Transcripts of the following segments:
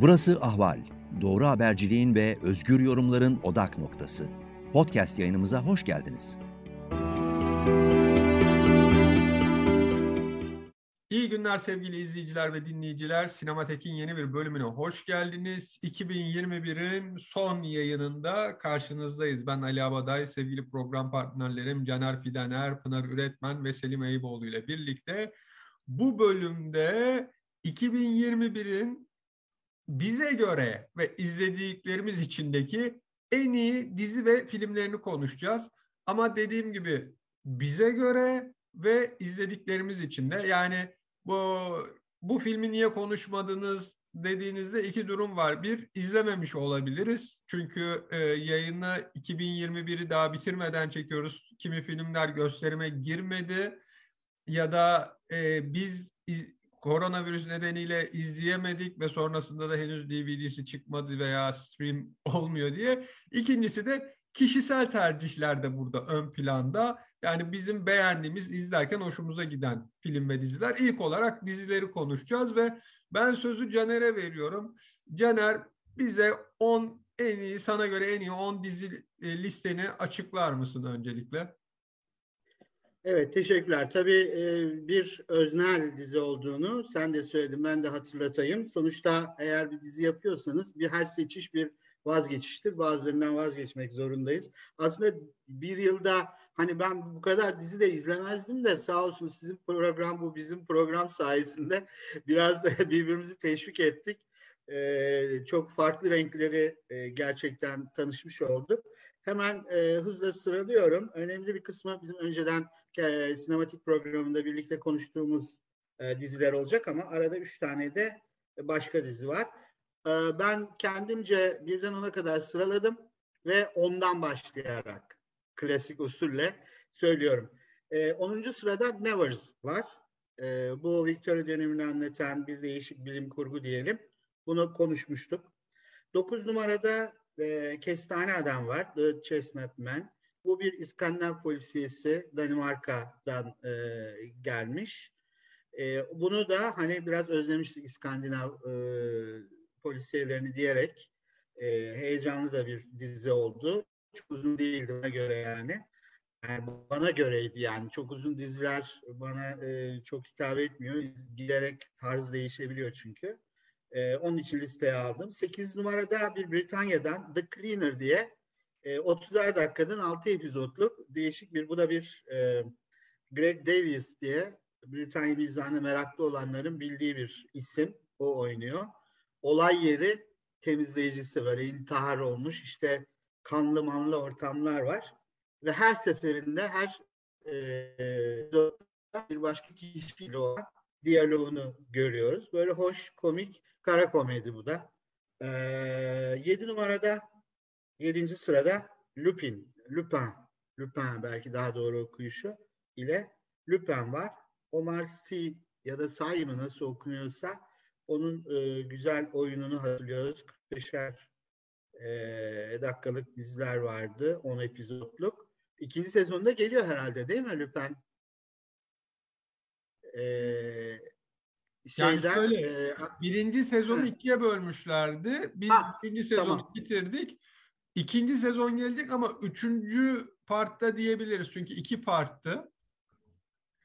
Burası Ahval. Doğru haberciliğin ve özgür yorumların odak noktası. Podcast yayınımıza hoş geldiniz. İyi günler sevgili izleyiciler ve dinleyiciler. Sinematek'in yeni bir bölümüne hoş geldiniz. 2021'in son yayınında karşınızdayız. Ben Ali Abaday, sevgili program partnerlerim Caner Fidener, Pınar Üretmen ve Selim Eyüboğlu ile birlikte bu bölümde 2021'in bize göre ve izlediklerimiz içindeki en iyi dizi ve filmlerini konuşacağız. Ama dediğim gibi bize göre ve izlediklerimiz için de yani bu bu filmi niye konuşmadınız dediğinizde iki durum var. Bir, izlememiş olabiliriz. Çünkü e, yayını 2021'i daha bitirmeden çekiyoruz. Kimi filmler gösterime girmedi ya da e, biz iz, koronavirüs nedeniyle izleyemedik ve sonrasında da henüz DVD'si çıkmadı veya stream olmuyor diye. İkincisi de kişisel tercihler de burada ön planda. Yani bizim beğendiğimiz, izlerken hoşumuza giden film ve diziler. İlk olarak dizileri konuşacağız ve ben sözü Caner'e veriyorum. Caner bize 10 en iyi, sana göre en iyi 10 dizi listeni açıklar mısın öncelikle? Evet, teşekkürler. Tabii e, bir öznel dizi olduğunu sen de söyledin, ben de hatırlatayım. Sonuçta eğer bir dizi yapıyorsanız bir her seçiş bir vazgeçiştir. Bazılarından vazgeçmek zorundayız. Aslında bir yılda hani ben bu kadar dizi de izlemezdim de sağ olsun sizin program bu bizim program sayesinde biraz birbirimizi teşvik ettik. Ee, çok farklı renkleri e, gerçekten tanışmış olduk. Hemen e, hızla sıralıyorum. Önemli bir kısmı bizim önceden e, sinematik programında birlikte konuştuğumuz e, diziler olacak ama arada üç tane de başka dizi var. E, ben kendimce birden ona kadar sıraladım ve ondan başlayarak klasik usulle söylüyorum. E, 10. sırada Nevers var. E, bu Victoria dönemini anlatan bir değişik bilim kurgu diyelim. Bunu konuşmuştuk. 9 numarada e, Kestane Adam var. The Chestnut Man. Bu bir İskandinav polisiyesi Danimarka'dan e, gelmiş. E, bunu da hani biraz özlemiştik İskandinav e, polisiyelerini diyerek e, heyecanlı da bir dizi oldu. Çok uzun değildi bana göre yani. yani bana göreydi yani. Çok uzun diziler bana e, çok hitap etmiyor. Giderek tarz değişebiliyor çünkü. E, onun için listeye aldım. 8 numarada bir Britanya'dan The Cleaner diye e, 30'ar dakikadan 6 epizodluk değişik bir, bu da bir e, Greg Davies diye Britanya mizahına meraklı olanların bildiği bir isim. O oynuyor. Olay yeri temizleyicisi böyle intihar olmuş işte kanlı manlı ortamlar var. Ve her seferinde her e, bir başka kişiyle olan diyaloğunu görüyoruz. Böyle hoş, komik, kara komedi bu da. Ee, 7 numarada, 7. sırada Lupin, Lupin, Lupin belki daha doğru okuyuşu ile Lupin var. Omar Sy ya da Say mı nasıl okunuyorsa onun e, güzel oyununu hatırlıyoruz. 45'er e, dakikalık diziler vardı. 10 epizodluk. İkinci sezonda geliyor herhalde değil mi Lupin? Ee, şeyden, yani şöyle, e, birinci sezonu he. ikiye bölmüşlerdi. Biz ha, birinci sezonu tamam. bitirdik. İkinci sezon gelecek ama üçüncü partta diyebiliriz. Çünkü iki parttı.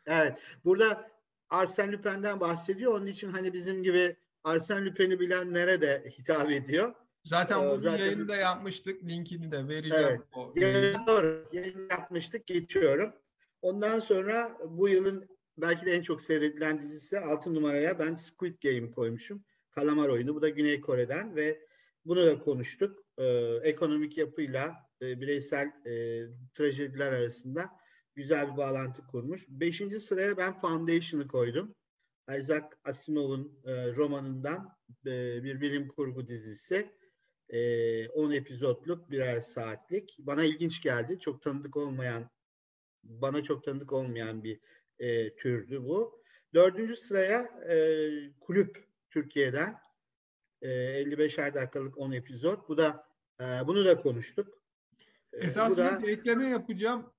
Evet. Burada Arsène Lupin'den bahsediyor. Onun için hani bizim gibi Arsène Lupin'i bilenlere de hitap ediyor. Zaten ee, bu zaten... yayını da yapmıştık. Linkini de vereceğim. Evet. O yayın, doğru. Yayın yapmıştık. Geçiyorum. Ondan sonra bu yılın belki de en çok seyredilen dizisi 6 numaraya ben Squid Game koymuşum. Kalamar oyunu. Bu da Güney Kore'den ve bunu da konuştuk. Ee, ekonomik yapıyla e, bireysel e, trajediler arasında güzel bir bağlantı kurmuş. Beşinci sıraya ben Foundation'ı koydum. Isaac Asimov'un e, romanından e, bir bilim kurgu dizisi. E, 10 epizodluk birer saatlik. Bana ilginç geldi. Çok tanıdık olmayan, bana çok tanıdık olmayan bir e, türdü bu. Dördüncü sıraya e, Kulüp Türkiye'den e, 55'er dakikalık 10 epizod. Bu da e, bunu da konuştuk. E, Esasında da, bir ekleme yapacağım.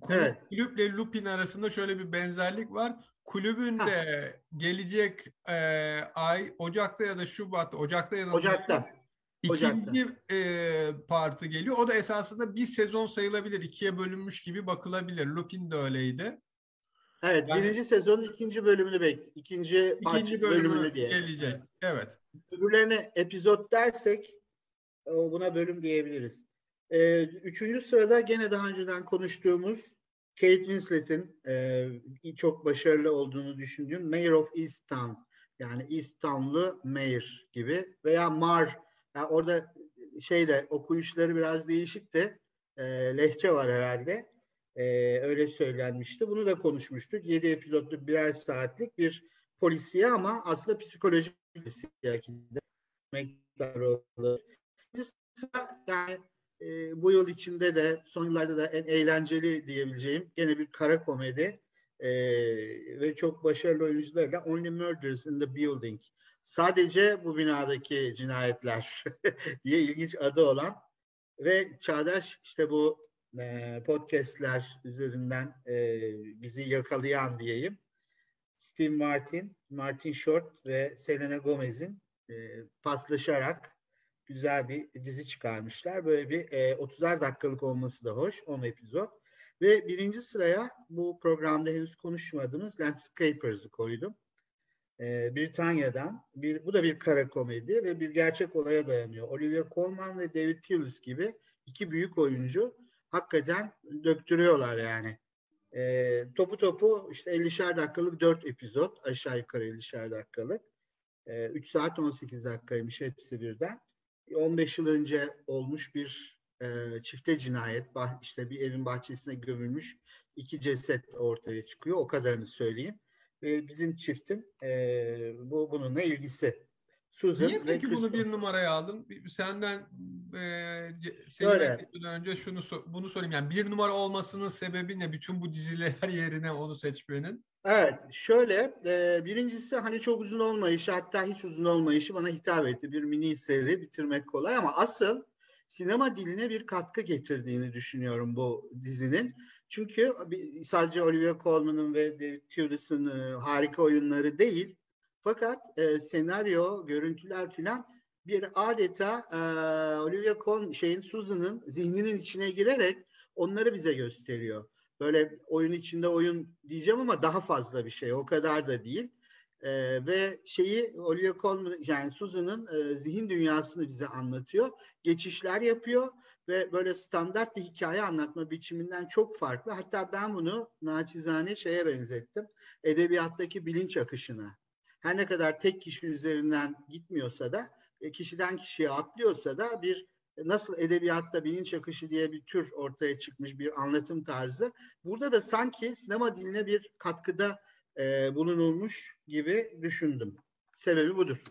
Kulüp, evet. Kulüple Lupin arasında şöyle bir benzerlik var. Kulübün de gelecek e, ay Ocak'ta ya da Şubat'ta, Ocak'ta ya da Ocak'ta. İkinci e, partı geliyor. O da esasında bir sezon sayılabilir. ikiye bölünmüş gibi bakılabilir. Lupin de öyleydi. Evet, yani, birinci sezonun ikinci bölümünü bek, ikinci, ikinci bölümü bölümünü diye. gelecek. Evet. Öbürlerine epizod dersek buna bölüm diyebiliriz. Ee, üçüncü sırada gene daha önceden konuştuğumuz Kate Winslet'in e, çok başarılı olduğunu düşündüğüm Mayor of Easttown yani Easttown'lu Mayor gibi veya Mar yani orada şeyde okuyuşları biraz değişik de e, lehçe var herhalde. E, öyle söylenmişti. Bunu da konuşmuştuk. 7 epizodlu birer saatlik bir polisiye ama aslında psikolojik polisiye yani e, bu yıl içinde de son yıllarda da en eğlenceli diyebileceğim gene bir kara komedi e, ve çok başarılı oyuncularla Only Murders in the Building. Sadece bu binadaki cinayetler diye ilginç adı olan ve Çağdaş işte bu e, podcastler üzerinden e, bizi yakalayan diyeyim. Steve Martin, Martin Short ve Selena Gomez'in e, paslaşarak güzel bir dizi çıkarmışlar. Böyle bir e, 30'ar dakikalık olması da hoş. 10 epizod. Ve birinci sıraya bu programda henüz konuşmadığımız Landscapers'ı koydum. E, Britanya'dan. Bir, bu da bir kara komedi ve bir gerçek olaya dayanıyor. Olivia Colman ve David Thewlis gibi iki büyük oyuncu hakikaten döktürüyorlar yani. E, topu topu işte 50'şer dakikalık 4 epizod aşağı yukarı 50'şer dakikalık. E, 3 saat 18 dakikaymış hepsi birden. 15 yıl önce olmuş bir e, çifte cinayet. Bah, işte bir evin bahçesine gömülmüş iki ceset ortaya çıkıyor. O kadarını söyleyeyim. Ve bizim çiftin e, bu bununla ilgisi. Susan Niye peki bunu bir numaraya aldın? Senden e, senin önce şunu bunu sorayım. Yani bir numara olmasının sebebi ne? Bütün bu diziler yerine onu seçmenin. Evet, şöyle e, birincisi hani çok uzun olmayışı hatta hiç uzun olmayışı bana hitap etti. Bir mini seri bitirmek kolay ama asıl sinema diline bir katkı getirdiğini düşünüyorum bu dizinin. Çünkü sadece Olivia Colman'ın ve David Thewlis'in e, harika oyunları değil, fakat e, senaryo, görüntüler filan bir adeta e, Olivia Colman şeyin Susan'ın zihninin içine girerek onları bize gösteriyor. Böyle oyun içinde oyun diyeceğim ama daha fazla bir şey. O kadar da değil. Ee, ve şeyi Olivia Colman yani Susan'ın e, zihin dünyasını bize anlatıyor. Geçişler yapıyor ve böyle standart bir hikaye anlatma biçiminden çok farklı. Hatta ben bunu naçizane şeye benzettim. Edebiyattaki bilinç akışına. Her ne kadar tek kişi üzerinden gitmiyorsa da e, kişiden kişiye atlıyorsa da bir nasıl edebiyatta bilinç akışı diye bir tür ortaya çıkmış bir anlatım tarzı. Burada da sanki sinema diline bir katkıda e, bulunulmuş gibi düşündüm. Sebebi budur.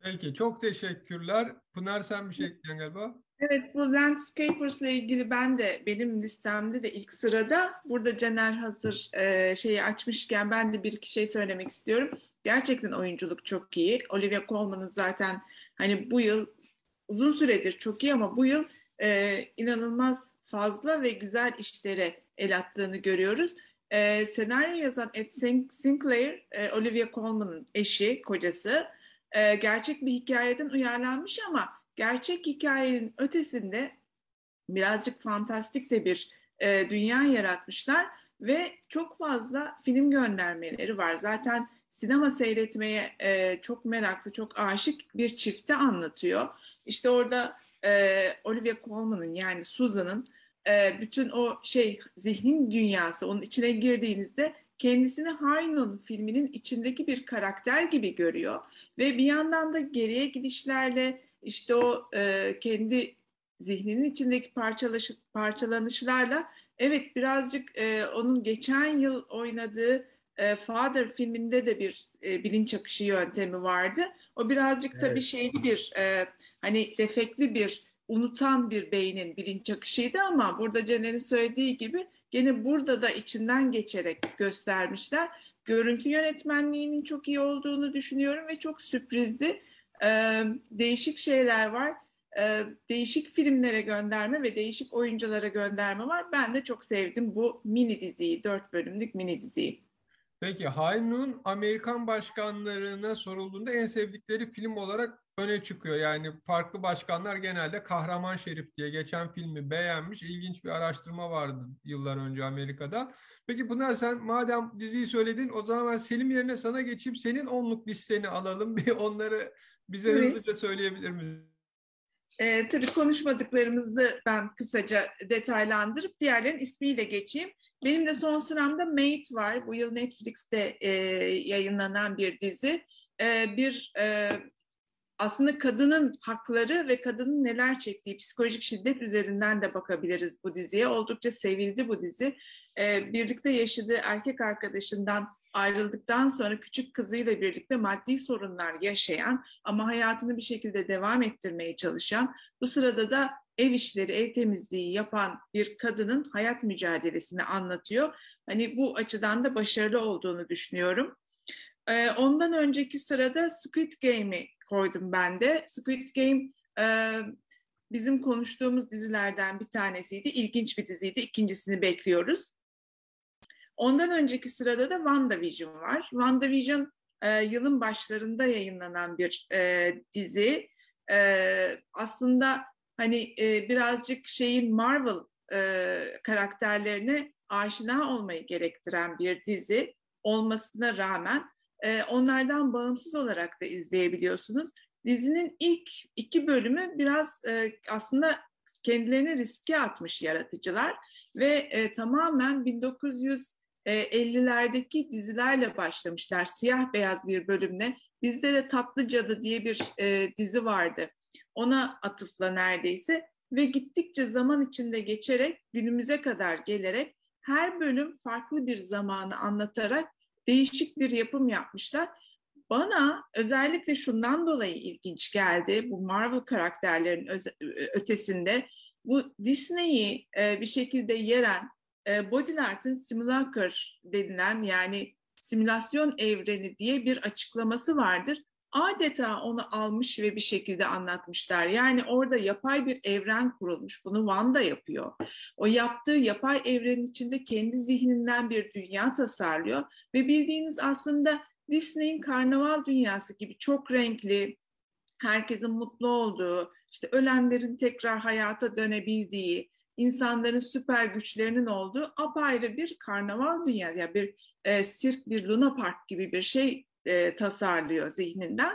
Peki çok teşekkürler. Pınar sen bir şey ekleyen galiba. Evet bu Landscapers ile ilgili ben de benim listemde de ilk sırada burada Caner hazır e, şeyi açmışken ben de bir iki şey söylemek istiyorum. Gerçekten oyunculuk çok iyi. Olivia Colman'ın zaten hani bu yıl uzun süredir çok iyi ama bu yıl e, inanılmaz fazla ve güzel işlere el attığını görüyoruz. E, senaryo yazan Ed Sinclair, e, Olivia Colman'ın eşi, kocası. E, gerçek bir hikayeden uyarlanmış ama gerçek hikayenin ötesinde birazcık fantastik de bir e, dünya yaratmışlar ve çok fazla film göndermeleri var. Zaten sinema seyretmeye e, çok meraklı, çok aşık bir çifti anlatıyor. İşte orada e, Olivia Colman'ın yani Susan'ın e, bütün o şey zihnin dünyası onun içine girdiğinizde kendisini Haynon filminin içindeki bir karakter gibi görüyor ve bir yandan da geriye gidişlerle işte o e, kendi zihninin içindeki parçalaş, parçalanışlarla evet birazcık e, onun geçen yıl oynadığı e, Father filminde de bir e, bilinç akışı yöntemi vardı. O birazcık evet. tabii şeyli bir e, hani defekli bir unutan bir beynin bilinç akışıydı ama burada Caner'in söylediği gibi gene burada da içinden geçerek göstermişler. Görüntü yönetmenliğinin çok iyi olduğunu düşünüyorum ve çok sürprizli. Ee, değişik şeyler var. e, değişik filmlere gönderme ve değişik oyunculara gönderme var. Ben de çok sevdim bu mini diziyi, dört bölümlük mini diziyi. Peki Haynun Amerikan başkanlarına sorulduğunda en sevdikleri film olarak öne çıkıyor. Yani farklı başkanlar genelde Kahraman Şerif diye geçen filmi beğenmiş. İlginç bir araştırma vardı yıllar önce Amerika'da. Peki Pınar sen madem diziyi söyledin o zaman ben Selim yerine sana geçeyim. Senin onluk listeni alalım. Bir onları bize Evet. hızlıca söyleyebilir misin? E, tabii konuşmadıklarımızı ben kısaca detaylandırıp diğerlerin ismiyle geçeyim. Benim de son sıramda Mate var. Bu yıl Netflix'te e, yayınlanan bir dizi. E, bir e, aslında kadının hakları ve kadının neler çektiği psikolojik şiddet üzerinden de bakabiliriz bu diziye. Oldukça sevildi bu dizi. E, birlikte yaşadığı erkek arkadaşından ayrıldıktan sonra küçük kızıyla birlikte maddi sorunlar yaşayan ama hayatını bir şekilde devam ettirmeye çalışan, bu sırada da ev işleri, ev temizliği yapan bir kadının hayat mücadelesini anlatıyor. Hani bu açıdan da başarılı olduğunu düşünüyorum. Ee, ondan önceki sırada Squid Game'i koydum ben de. Squid Game e, bizim konuştuğumuz dizilerden bir tanesiydi. İlginç bir diziydi. İkincisini bekliyoruz. Ondan önceki sırada da WandaVision var. WandaVision e, yılın başlarında yayınlanan bir e, dizi. E, aslında hani e, birazcık şeyin Marvel e, karakterlerine aşina olmayı gerektiren bir dizi olmasına rağmen e, onlardan bağımsız olarak da izleyebiliyorsunuz. Dizinin ilk iki bölümü biraz e, aslında kendilerini riske atmış yaratıcılar ve e, tamamen 1950'lerdeki dizilerle başlamışlar. Siyah beyaz bir bölümle. Bizde de Tatlı Cadı diye bir e, dizi vardı. Ona atıfla neredeyse ve gittikçe zaman içinde geçerek günümüze kadar gelerek her bölüm farklı bir zamanı anlatarak değişik bir yapım yapmışlar. Bana özellikle şundan dolayı ilginç geldi bu Marvel karakterlerin ötesinde bu Disney'i e, bir şekilde yeren e, Baudrillard'ın simulacr denilen yani simülasyon evreni diye bir açıklaması vardır. Adeta onu almış ve bir şekilde anlatmışlar. Yani orada yapay bir evren kurulmuş. Bunu Wanda yapıyor. O yaptığı yapay evrenin içinde kendi zihninden bir dünya tasarlıyor. Ve bildiğiniz aslında Disney'in karnaval dünyası gibi çok renkli, herkesin mutlu olduğu, işte ölenlerin tekrar hayata dönebildiği, insanların süper güçlerinin olduğu apayrı bir karnaval dünyası, yani bir e, sirk, bir Luna Park gibi bir şey e, tasarlıyor zihninden.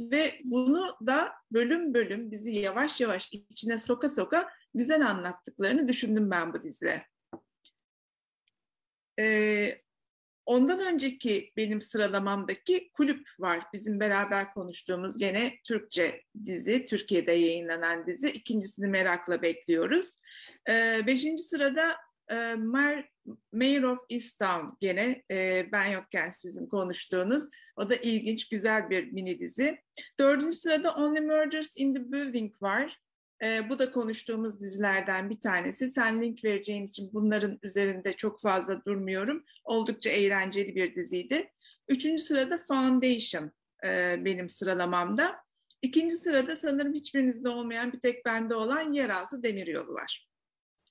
Ve bunu da bölüm bölüm bizi yavaş yavaş içine soka soka güzel anlattıklarını düşündüm ben bu dizide. Ee, ondan önceki benim sıralamamdaki kulüp var. Bizim beraber konuştuğumuz gene Türkçe dizi, Türkiye'de yayınlanan dizi. İkincisini merakla bekliyoruz. Ee, beşinci sırada e, Mar Mayor of Easttown gene e, ben yokken sizin konuştuğunuz. O da ilginç, güzel bir mini dizi. Dördüncü sırada Only Murders in the Building var. E, bu da konuştuğumuz dizilerden bir tanesi. Sen link vereceğin için bunların üzerinde çok fazla durmuyorum. Oldukça eğlenceli bir diziydi. Üçüncü sırada Foundation e, benim sıralamamda. İkinci sırada sanırım hiçbirinizde olmayan bir tek bende olan Yeraltı Demiryolu var.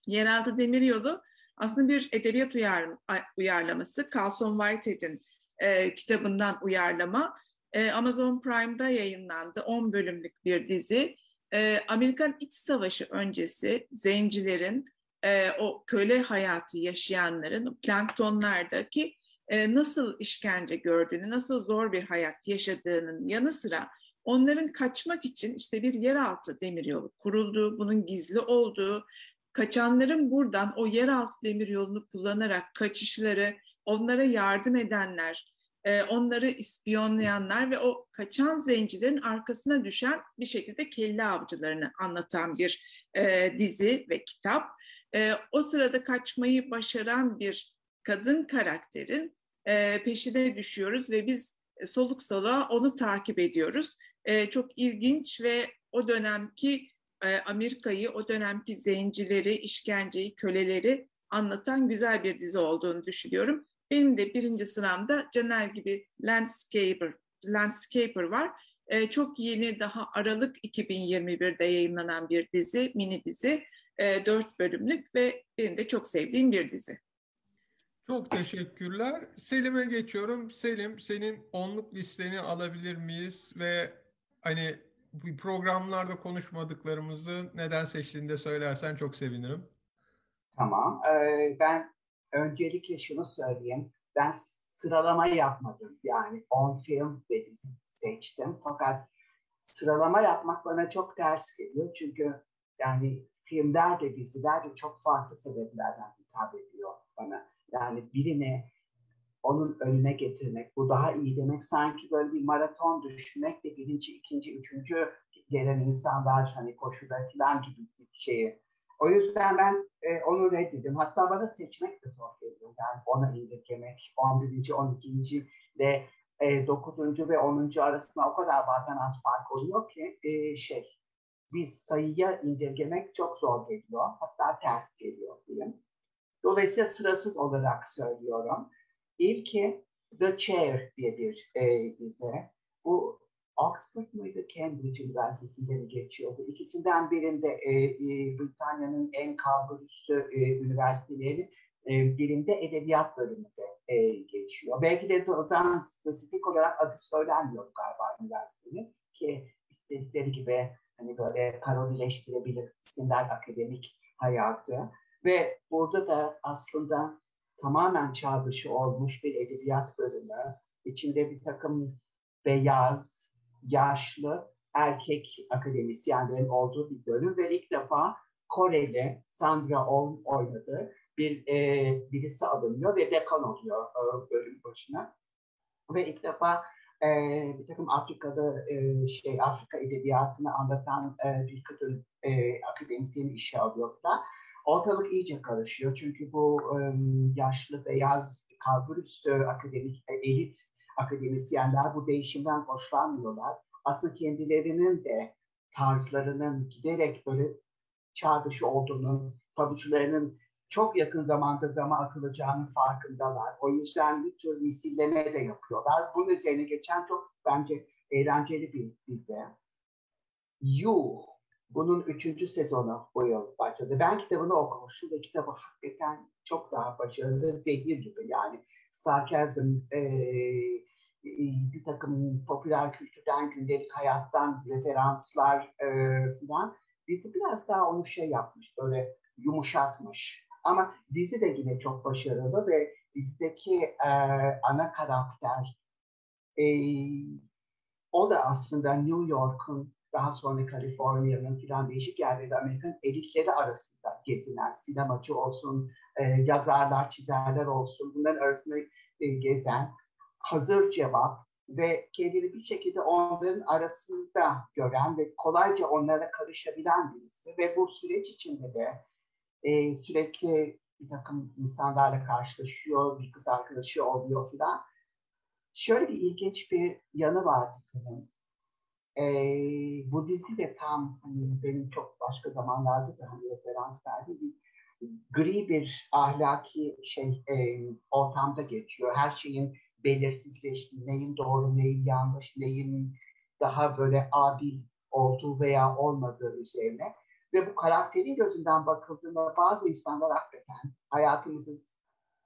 Yeraltı Demiryolu aslında bir edebiyat uyar, uyarlaması. Carlson Whitehead'in e, kitabından uyarlama. E, Amazon Prime'da yayınlandı. 10 bölümlük bir dizi. E, Amerikan İç Savaşı öncesi zencilerin, e, o köle hayatı yaşayanların, planktonlardaki e, nasıl işkence gördüğünü, nasıl zor bir hayat yaşadığının yanı sıra onların kaçmak için işte bir yeraltı demiryolu kurulduğu, bunun gizli olduğu, kaçanların buradan o yeraltı demiryolunu kullanarak kaçışları, onlara yardım edenler, e, onları ispiyonlayanlar ve o kaçan zencilerin arkasına düşen bir şekilde kelle avcılarını anlatan bir e, dizi ve kitap. E, o sırada kaçmayı başaran bir kadın karakterin e, peşine düşüyoruz ve biz soluk soluğa onu takip ediyoruz. E, çok ilginç ve o dönemki e, Amerika'yı, o dönemki zencileri, işkenceyi, köleleri anlatan güzel bir dizi olduğunu düşünüyorum. Benim de birinci sıramda Caner gibi Landscaper, Landscaper var. E, çok yeni daha Aralık 2021'de yayınlanan bir dizi, mini dizi. E, 4 bölümlük ve benim de çok sevdiğim bir dizi. Çok teşekkürler. Selim'e geçiyorum. Selim, senin onluk listeni alabilir miyiz? Ve hani bu programlarda konuşmadıklarımızı neden seçtiğini de söylersen çok sevinirim. Tamam. Ee, ben öncelikle şunu söyleyeyim. Ben sıralama yapmadım. Yani 10 film ve dizi seçtim. Fakat sıralama yapmak bana çok ters geliyor. Çünkü yani filmler de diziler de çok farklı sebeplerden hitap ediyor bana. Yani birini onun önüne getirmek, bu daha iyi demek sanki böyle bir maraton düşünmek de birinci, ikinci, üçüncü gelen insanlar hani koşuda falan gibi bir şeyi. O yüzden ben e, onu reddedim. Hatta bana seçmek de zor geliyor. Yani ona indirgemek, 11. 12. ile e, 9. ve 10. arasında o kadar bazen az fark oluyor ki e, şey bir sayıya indirgemek çok zor geliyor. Hatta ters geliyor diyeyim. Dolayısıyla sırasız olarak söylüyorum. İlki The Chair diye bir e, dizi. Bu Oxford mıydı, Cambridge Üniversitesi'nde mi geçiyordu? İkisinden birinde e, e, Britanya'nın en kalburüstü e, üniversiteleri e, birinde edebiyat bölümünde e, geçiyor. Belki de oradan spesifik olarak adı söylenmiyor galiba üniversitenin ki istedikleri gibi hani böyle parodileştirebilirsinler akademik hayatı. Ve burada da aslında tamamen çağ dışı olmuş bir edebiyat bölümü. İçinde bir takım beyaz, yaşlı erkek akademisyenlerin olduğu bir bölüm ve ilk defa Koreli Sandra Oh oynadı. Bir e, birisi alınıyor ve dekan oluyor e, bölüm başına. Ve ilk defa e, bir takım Afrika'da e, şey Afrika edebiyatını anlatan e, bir kadın e, akademisyen işe alıyor falan ortalık iyice karışıyor. Çünkü bu um, yaşlı beyaz kalburüstü akademik e, elit akademisyenler bu değişimden hoşlanmıyorlar. Aslında kendilerinin de tarzlarının giderek böyle çağ dışı olduğunun, pabuçlarının çok yakın zamanda dama atılacağının farkındalar. O yüzden bir tür misilleme de yapıyorlar. Bunun üzerine geçen çok bence eğlenceli bir dizi. You bunun üçüncü sezonu bu yıl başladı. Ben kitabını okumuştum ve kitabı hakikaten çok daha başarılı, zehir gibi yani. Sarkazm, e, bir takım popüler kültürden, gündelik hayattan referanslar e, falan. Dizi biraz daha onu şey yapmış, böyle yumuşatmış. Ama dizi de yine çok başarılı ve dizideki e, ana karakter e, o da aslında New York'un daha sonra Kaliforniya'nın filan değişik yerlerde Amerikan elitleri arasında gezinen sinemacı olsun, e, yazarlar, çizerler olsun bunların arasında e, gezen hazır cevap ve kendini bir şekilde onların arasında gören ve kolayca onlara karışabilen birisi ve bu süreç içinde de e, sürekli bir takım insanlarla karşılaşıyor, bir kız arkadaşı oluyor filan. Şöyle bir ilginç bir yanı var dizinin. E, bu dizi de tam hani benim çok başka zamanlarda da hani referans verdiği bir gri bir ahlaki şey e, ortamda geçiyor. Her şeyin belirsizleştiği, neyin doğru, neyin yanlış, neyin daha böyle adil olduğu veya olmadığı üzerine. Ve bu karakterin gözünden bakıldığında bazı insanlar hakikaten hayatımızı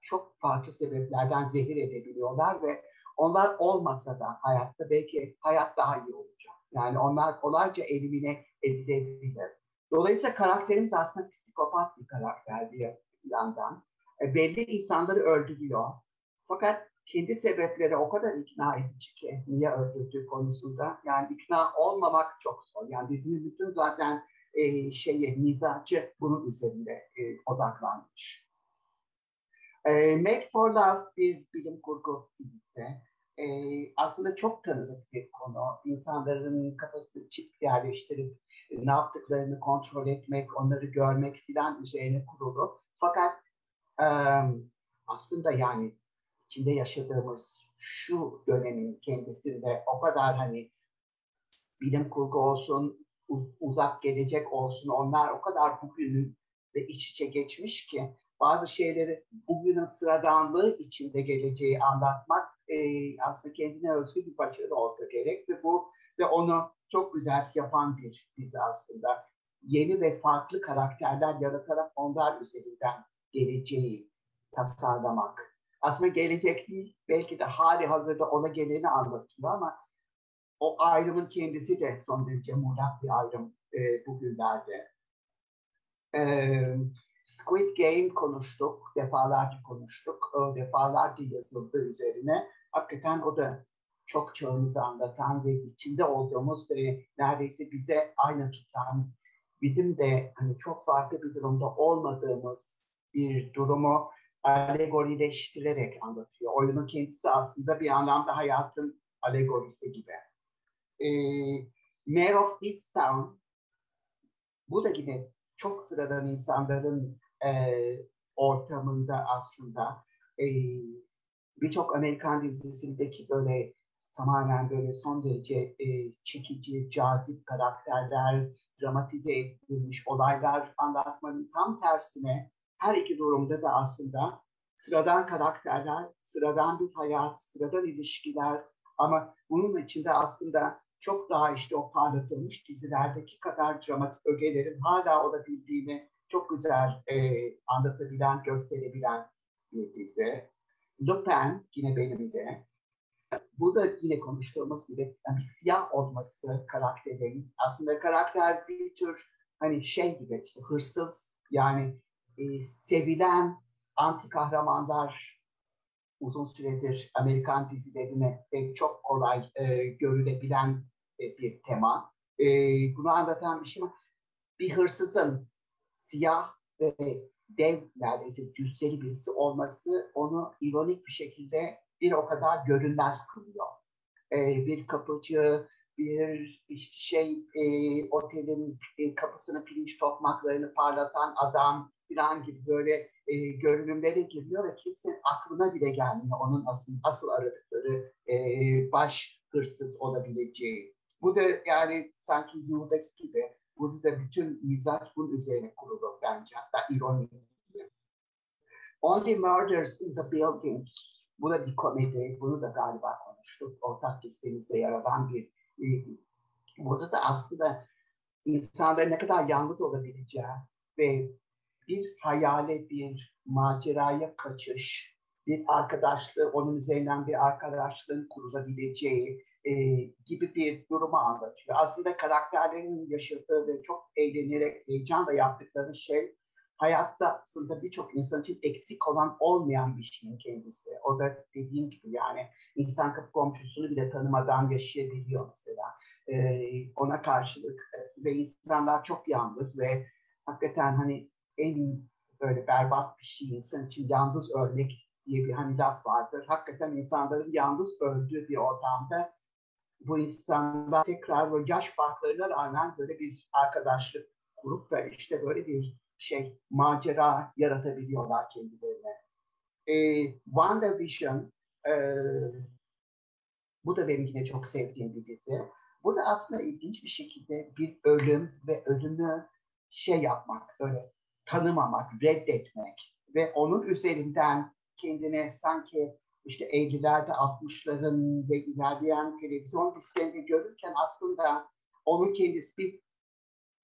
çok farklı sebeplerden zehir edebiliyorlar ve onlar olmasa da hayatta belki hayat daha iyi olacak. Yani onlar kolayca elimine edilebilir. Dolayısıyla karakterimiz aslında psikopat bir karakter bir yandan. E, belli insanları öldürüyor. Fakat kendi sebepleri o kadar ikna edici ki niye öldürdüğü konusunda. Yani ikna olmamak çok zor. Yani dizinin bütün zaten e, şeyi, mizacı bunun üzerinde e, odaklanmış. E, Make for Love bir bilim kurgu dizisi e, aslında çok tanıdık bir konu. İnsanların kafası çip yerleştirip e, ne yaptıklarını kontrol etmek, onları görmek filan üzerine kurulu. Fakat e, aslında yani içinde yaşadığımız şu dönemin kendisinde o kadar hani bilim kurgu olsun, uzak gelecek olsun onlar o kadar bugünün ve iç içe geçmiş ki bazı şeyleri bugünün sıradanlığı içinde geleceği anlatmak e, aslında kendine özgü bir başarı olsa gerek ve bu ve onu çok güzel yapan bir dizi aslında. Yeni ve farklı karakterler yaratarak onlar üzerinden geleceği tasarlamak. Aslında gelecek değil, belki de hali hazırda ona geleni anlatıyor ama o ayrımın kendisi de son derece muğlak bir ayrım e, bugünlerde. E, Squid Game konuştuk, defalarca konuştuk, o defalarca yazıldı üzerine. Hakikaten o da çok çağımızı anlatan ve içinde olduğumuz ve neredeyse bize aynı tutan, bizim de hani çok farklı bir durumda olmadığımız bir durumu alegorileştirerek anlatıyor. Oyunun kendisi aslında bir anlamda hayatın alegorisi gibi. E, Mayor of Easttown bu da yine çok sıradan insanların e, ortamında aslında e, birçok Amerikan dizisindeki böyle tamamen böyle son derece e, çekici, cazip karakterler, dramatize edilmiş olaylar anlatmanın tam tersine her iki durumda da aslında sıradan karakterler, sıradan bir hayat, sıradan ilişkiler ama bunun içinde aslında çok daha işte o parlatılmış dizilerdeki kadar dramatik ögelerin hala olabildiğini çok güzel e, anlatabilen, gösterebilen bir dizi. Lupin yine benim de. Bu da yine konuştuğumuz gibi yani siyah olması karakterin. Aslında karakter bir tür hani şey gibi işte hırsız yani e, sevilen anti kahramanlar uzun süredir Amerikan dizilerine e, çok kolay e, görülebilen e, bir tema. E, bunu anlatan bir şey var. Bir hırsızın siyah ve dev neredeyse cüsseli birisi olması onu ironik bir şekilde bir o kadar görünmez kılıyor. E, bir kapıcı, bir işte şey e, otelin e, kapısını pirinç tokmaklarını parlatan adam falan gibi böyle e, görünümlere giriyor ve kimsenin aklına bile gelmiyor onun asıl, asıl aradıkları e, baş hırsız olabileceği. Bu da yani sanki Yu'daki gibi burada da bütün mizaç bunun üzerine kurulu bence hatta ironi. Only Murders in the Building bu da bir komedi, bunu da galiba konuştuk. Ortak listemizde yer alan bir e, burada da aslında insanların ne kadar yalnız olabileceği ve bir hayale, bir maceraya kaçış, bir arkadaşlığı, onun üzerinden bir arkadaşlığın kurulabileceği e, gibi bir durumu anlatıyor. Aslında karakterlerin yaşadığı ve çok eğlenerek, heyecanla yaptıkları şey hayatta aslında birçok insan için eksik olan olmayan bir şeyin kendisi. O da dediğim gibi yani insan kapı komşusunu bile tanımadan yaşayabiliyor mesela. Ee, ona karşılık e, ve insanlar çok yalnız ve hakikaten hani en böyle berbat bir şey insan için yalnız ölmek diye bir hani laf vardır. Hakikaten insanların yalnız öldüğü bir ortamda bu insanlar tekrar böyle yaş farklarına rağmen böyle bir arkadaşlık kurup da işte böyle bir şey macera yaratabiliyorlar kendilerine. E, WandaVision e, bu da benim yine çok sevdiğim bir dizi. Burada aslında ilginç bir şekilde bir ölüm ve ölümü şey yapmak, böyle tanımamak, reddetmek ve onun üzerinden kendine sanki işte 50'lerde 60'ların ve ilerleyen televizyon dizilerini görürken aslında onun kendisi bir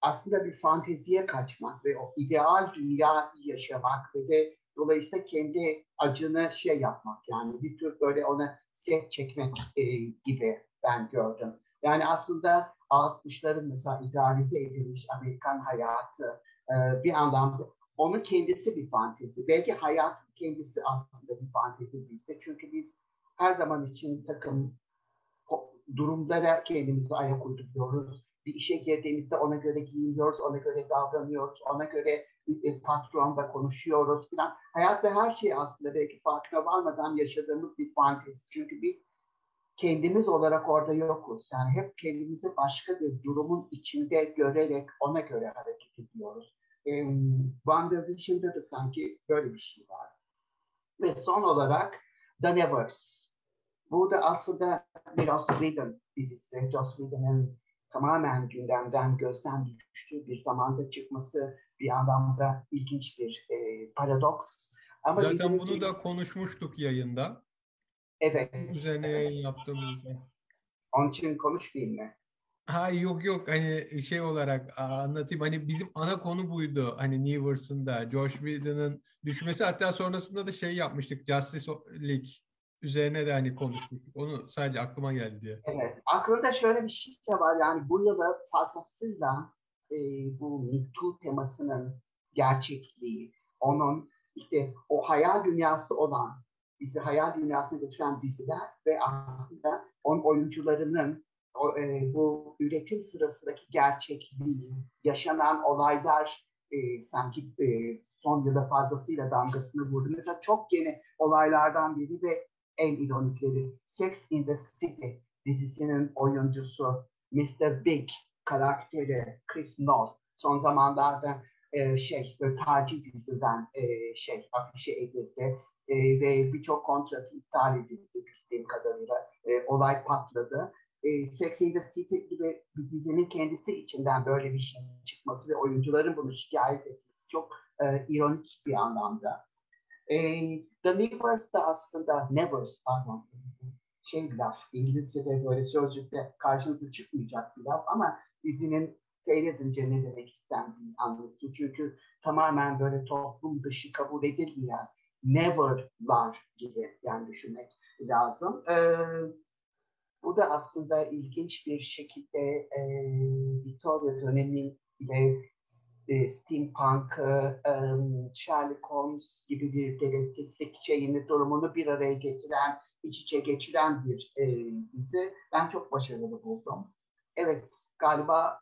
aslında bir fanteziye kaçmak ve o ideal dünya yaşamak ve de dolayısıyla kendi acını şey yapmak yani bir tür böyle ona set çekmek e, gibi ben gördüm. Yani aslında 60'ların mesela idealize edilmiş Amerikan hayatı e, bir anlamda onun kendisi bir fantezi. Belki hayat kendisi aslında bir fantezi bizde. Çünkü biz her zaman için takım durumlara kendimizi ayak uyduruyoruz. Bir işe girdiğimizde ona göre giyiniyoruz, ona göre davranıyoruz, ona göre e, patronla konuşuyoruz falan. Hayatta her şey aslında belki farkına varmadan yaşadığımız bir fantezi. Çünkü biz kendimiz olarak orada yokuz. Yani hep kendimizi başka bir durumun içinde görerek ona göre hareket ediyoruz. E, WandaVision'da da sanki böyle bir şey var. Ve son olarak The Nevers. Bu da aslında bir Joss Whedon dizisi. Joss Whedon'ın tamamen gündemden, gözden düştüğü bir zamanda çıkması bir anlamda ilginç bir e, paradoks. Ama Zaten bunu da konuşmuştuk yayında. Evet. Üzerine yayın yaptığımızda. Onun için konuşmayayım mı? Ha yok yok hani şey olarak anlatayım hani bizim ana konu buydu hani Nevers'ında Josh Whedon'ın düşmesi hatta sonrasında da şey yapmıştık Justice League üzerine de hani konuşmuştuk onu sadece aklıma geldi diye. Evet aklımda şöyle bir şey de var yani bu yılı fazlasıyla e, bu Me Too temasının gerçekliği onun işte o hayal dünyası olan bizi hayal dünyasına götüren diziler ve aslında onun oyuncularının o, e, bu üretim sırasındaki gerçekliği, yaşanan olaylar e, sanki e, son yılda fazlasıyla damgasını vurdu. Mesela çok yeni olaylardan biri ve en ironikleri Sex in the City dizisinin oyuncusu Mr. Big karakteri Chris Noth son zamanlarda e, şey böyle taciz yüzünden e, şey afişe edildi. E, ve birçok kontratı iptal edildi bildiğim kadarıyla. E, olay patladı. E, Sex in the City gibi bir dizinin kendisi içinden böyle bir şey çıkması ve oyuncuların bunu şikayet etmesi çok e, ironik bir anlamda. E, The Nevers da aslında Nevers pardon şey bir laf İngilizce'de böyle sözcükte karşınıza çıkmayacak bir laf ama dizinin seyredince ne demek istendiğini anlatıyor. Çünkü tamamen böyle toplum dışı kabul edilmeyen never'lar gibi yani düşünmek lazım. Ee, bu da aslında ilginç bir şekilde e, Victoria dönemiyle e, steampunk, e, Sherlock Holmes gibi bir dedektiflik şeyini, durumunu bir araya getiren, iç içe geçiren bir e, dizi. Ben çok başarılı buldum. Evet, galiba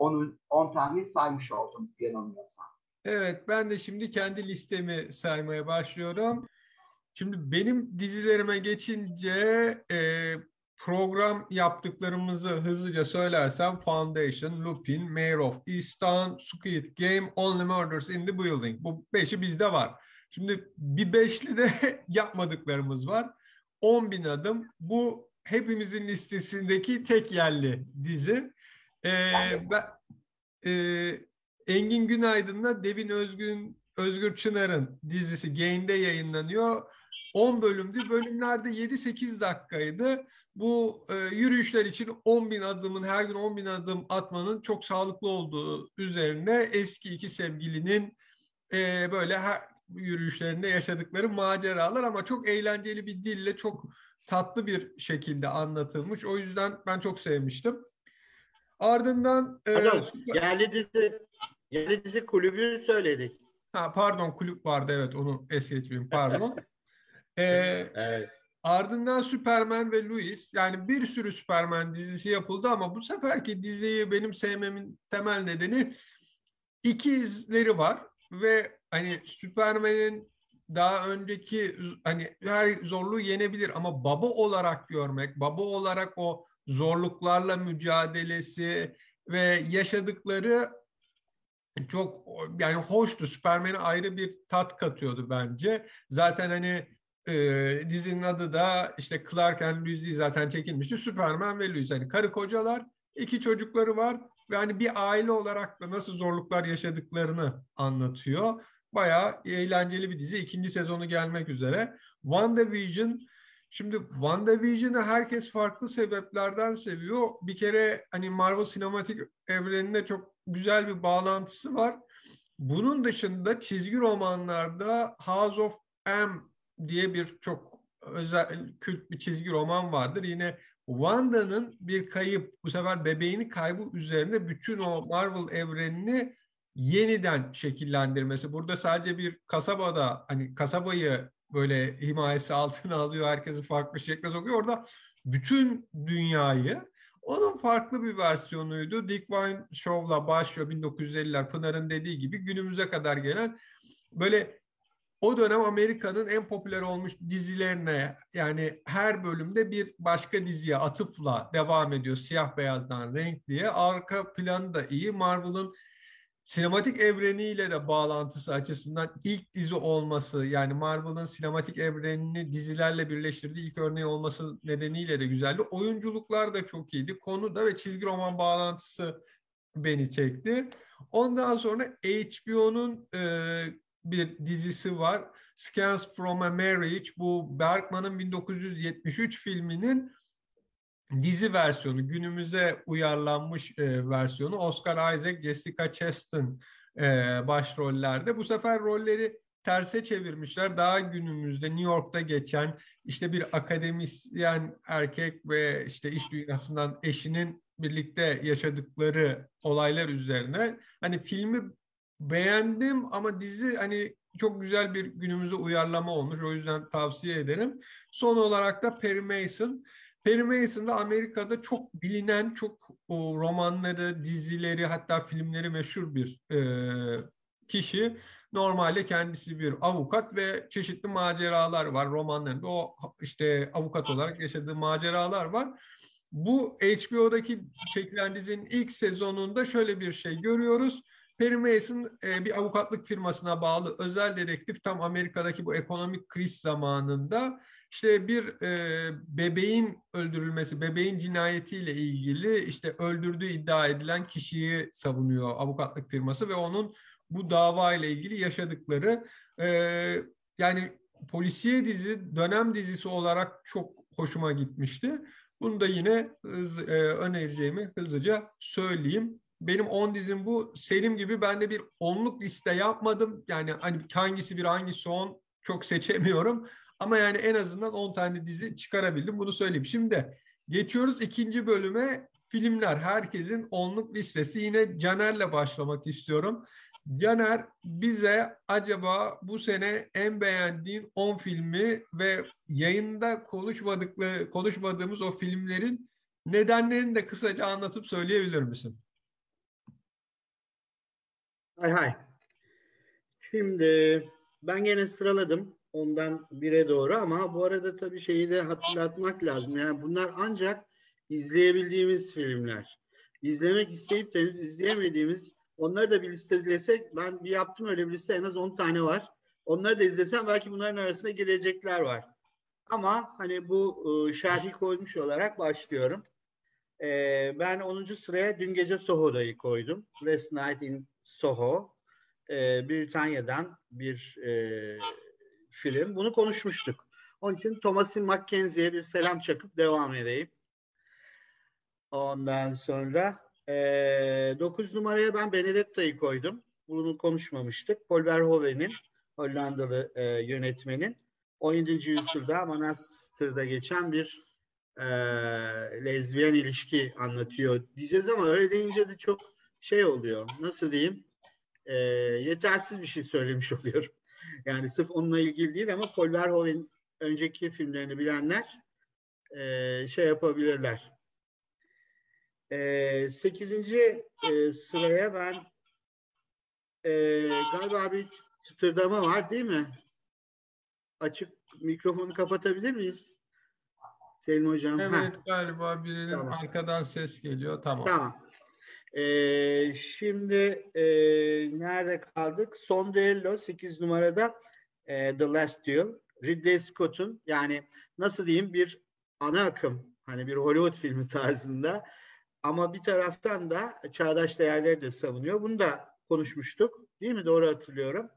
10 tane saymış oldum yanılmıyorsam. Evet, ben de şimdi kendi listemi saymaya başlıyorum. Şimdi benim dizilerime geçince e, program yaptıklarımızı hızlıca söylersem Foundation, Lupin, Mayor of Easttown, Squid Game, Only Murders in the Building. Bu beşi bizde var. Şimdi bir beşli de yapmadıklarımız var. 10 bin adım. Bu hepimizin listesindeki tek yerli dizi. Ee, ben, e, Engin Günaydın'la Devin Özgün Özgür Çınar'ın dizisi Gain'de yayınlanıyor. 10 bölümdü. Bölümlerde 7-8 dakikaydı. Bu e, yürüyüşler için 10 bin adımın her gün 10 bin adım atmanın çok sağlıklı olduğu üzerine eski iki sevgilinin e, böyle her yürüyüşlerinde yaşadıkları maceralar ama çok eğlenceli bir dille çok tatlı bir şekilde anlatılmış. O yüzden ben çok sevmiştim. Ardından e, yerli dizi yerli dizi kulübü söyledik. Ha, pardon kulüp vardı evet onu es geçmeyeyim pardon. Ee, evet. Ardından Superman ve Louis yani bir sürü Superman dizisi yapıldı ama bu seferki diziyi benim sevmemin temel nedeni ikizleri var ve hani Superman'in daha önceki hani her zorluğu yenebilir ama baba olarak görmek, baba olarak o zorluklarla mücadelesi ve yaşadıkları çok yani hoştu. Superman'e ayrı bir tat katıyordu bence. Zaten hani e, dizinin adı da işte Clark and Lois değil zaten çekilmişti. Superman ve Lois. Hani karı kocalar, iki çocukları var ve hani bir aile olarak da nasıl zorluklar yaşadıklarını anlatıyor. Bayağı eğlenceli bir dizi. İkinci sezonu gelmek üzere. WandaVision Şimdi WandaVision'ı herkes farklı sebeplerden seviyor. Bir kere hani Marvel sinematik evreninde çok güzel bir bağlantısı var. Bunun dışında çizgi romanlarda House of M diye bir çok özel kült bir çizgi roman vardır. Yine Wanda'nın bir kayıp, bu sefer bebeğini kaybı üzerine bütün o Marvel evrenini yeniden şekillendirmesi. Burada sadece bir kasabada hani kasabayı böyle himayesi altına alıyor, herkesi farklı şekle sokuyor. Orada bütün dünyayı onun farklı bir versiyonuydu. Dick Wine Show'la başlıyor 1950'ler Pınar'ın dediği gibi günümüze kadar gelen böyle o dönem Amerika'nın en popüler olmuş dizilerine yani her bölümde bir başka diziye atıfla devam ediyor siyah beyazdan renkliye. Arka planı da iyi. Marvel'ın sinematik evreniyle de bağlantısı açısından ilk dizi olması yani Marvel'ın sinematik evrenini dizilerle birleştirdiği ilk örneği olması nedeniyle de güzeldi. Oyunculuklar da çok iyiydi. Konu da ve çizgi roman bağlantısı beni çekti. Ondan sonra HBO'nun e, bir dizisi var. Scans from a Marriage bu Bergman'ın 1973 filminin dizi versiyonu, günümüze uyarlanmış e, versiyonu Oscar Isaac, Jessica Chastain e, başrollerde. Bu sefer rolleri terse çevirmişler. Daha günümüzde New York'ta geçen işte bir akademisyen erkek ve işte iş dünyasından eşinin birlikte yaşadıkları olaylar üzerine. Hani filmi beğendim ama dizi hani çok güzel bir günümüze uyarlama olmuş. O yüzden tavsiye ederim. Son olarak da Perry Mason. Perry Mason da Amerika'da çok bilinen, çok o, romanları, dizileri hatta filmleri meşhur bir e, kişi. Normalde kendisi bir avukat ve çeşitli maceralar var romanlarında. O işte avukat olarak yaşadığı maceralar var. Bu HBO'daki çekilen dizinin ilk sezonunda şöyle bir şey görüyoruz. Perry Mason e, bir avukatlık firmasına bağlı özel dedektif tam Amerika'daki bu ekonomik kriz zamanında işte bir e, bebeğin öldürülmesi, bebeğin cinayetiyle ilgili işte öldürdüğü iddia edilen kişiyi savunuyor avukatlık firması ve onun bu dava ile ilgili yaşadıkları e, yani polisiye dizi, dönem dizisi olarak çok hoşuma gitmişti. Bunu da yine hız, e, önereceğimi hızlıca söyleyeyim. Benim 10 dizim bu. Selim gibi ben de bir onluk liste yapmadım. Yani hani hangisi bir hangisi 10 çok seçemiyorum. Ama yani en azından 10 tane dizi çıkarabildim. Bunu söyleyeyim. Şimdi geçiyoruz ikinci bölüme. Filmler. Herkesin onluk listesi. Yine Caner'le başlamak istiyorum. Caner bize acaba bu sene en beğendiğin 10 filmi ve yayında konuşmadıklı, konuşmadığımız o filmlerin nedenlerini de kısaca anlatıp söyleyebilir misin? Hay hay. Şimdi ben gene sıraladım ondan bire doğru ama bu arada tabii şeyi de hatırlatmak lazım. Yani bunlar ancak izleyebildiğimiz filmler. İzlemek isteyip de izleyemediğimiz onları da bir listelesek ben bir yaptım öyle bir liste en az 10 tane var. Onları da izlesem belki bunların arasında gelecekler var. Ama hani bu ıı, şerhi koymuş olarak başlıyorum. Ee, ben 10. sıraya dün gece Soho'dayı koydum. Last Night in Soho. Ee, Britanya'dan bir e, film. Bunu konuşmuştuk. Onun için Thomasin Mackenzie'ye bir selam çakıp devam edeyim. Ondan sonra e, 9 numaraya ben Benedetta'yı koydum. Bunu konuşmamıştık. Paul Verhoeven'in Hollandalı e, yönetmenin 17. yüzyılda Manastır'da geçen bir e, lezbiyen ilişki anlatıyor diyeceğiz ama öyle deyince de çok şey oluyor. Nasıl diyeyim? E, yetersiz bir şey söylemiş oluyorum. Yani sırf onunla ilgili değil ama Paul Verhoeven önceki filmlerini bilenler e, şey yapabilirler. E, sekizinci e, sıraya ben e, galiba bir çıtırdama var değil mi? Açık mikrofonu kapatabilir miyiz? Selim Hocam. Evet ha. galiba birinin Tamam. arkadan ses geliyor. Tamam. Tamam. Ee, şimdi e, nerede kaldık? Son düello 8 numarada e, The Last Duel. Ridley Scott'un yani nasıl diyeyim bir ana akım hani bir Hollywood filmi tarzında ama bir taraftan da çağdaş değerleri de savunuyor. Bunu da konuşmuştuk. Değil mi? Doğru hatırlıyorum.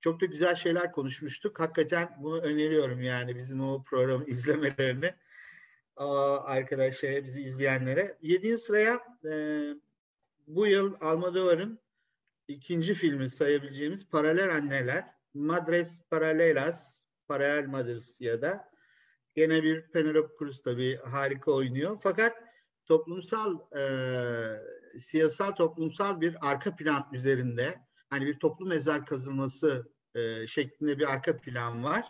Çok da güzel şeyler konuşmuştuk. Hakikaten bunu öneriyorum yani bizim o programı izlemelerini arkadaşlara, bizi izleyenlere. Yedinci sıraya e, bu yıl Almodovar'ın ikinci filmi sayabileceğimiz Paralel Anneler. Madres Paralelas, Paralel Mothers ya da gene bir Penelope Cruz tabii harika oynuyor. Fakat toplumsal, e, siyasal toplumsal bir arka plan üzerinde hani bir toplu mezar kazılması e, şeklinde bir arka plan var.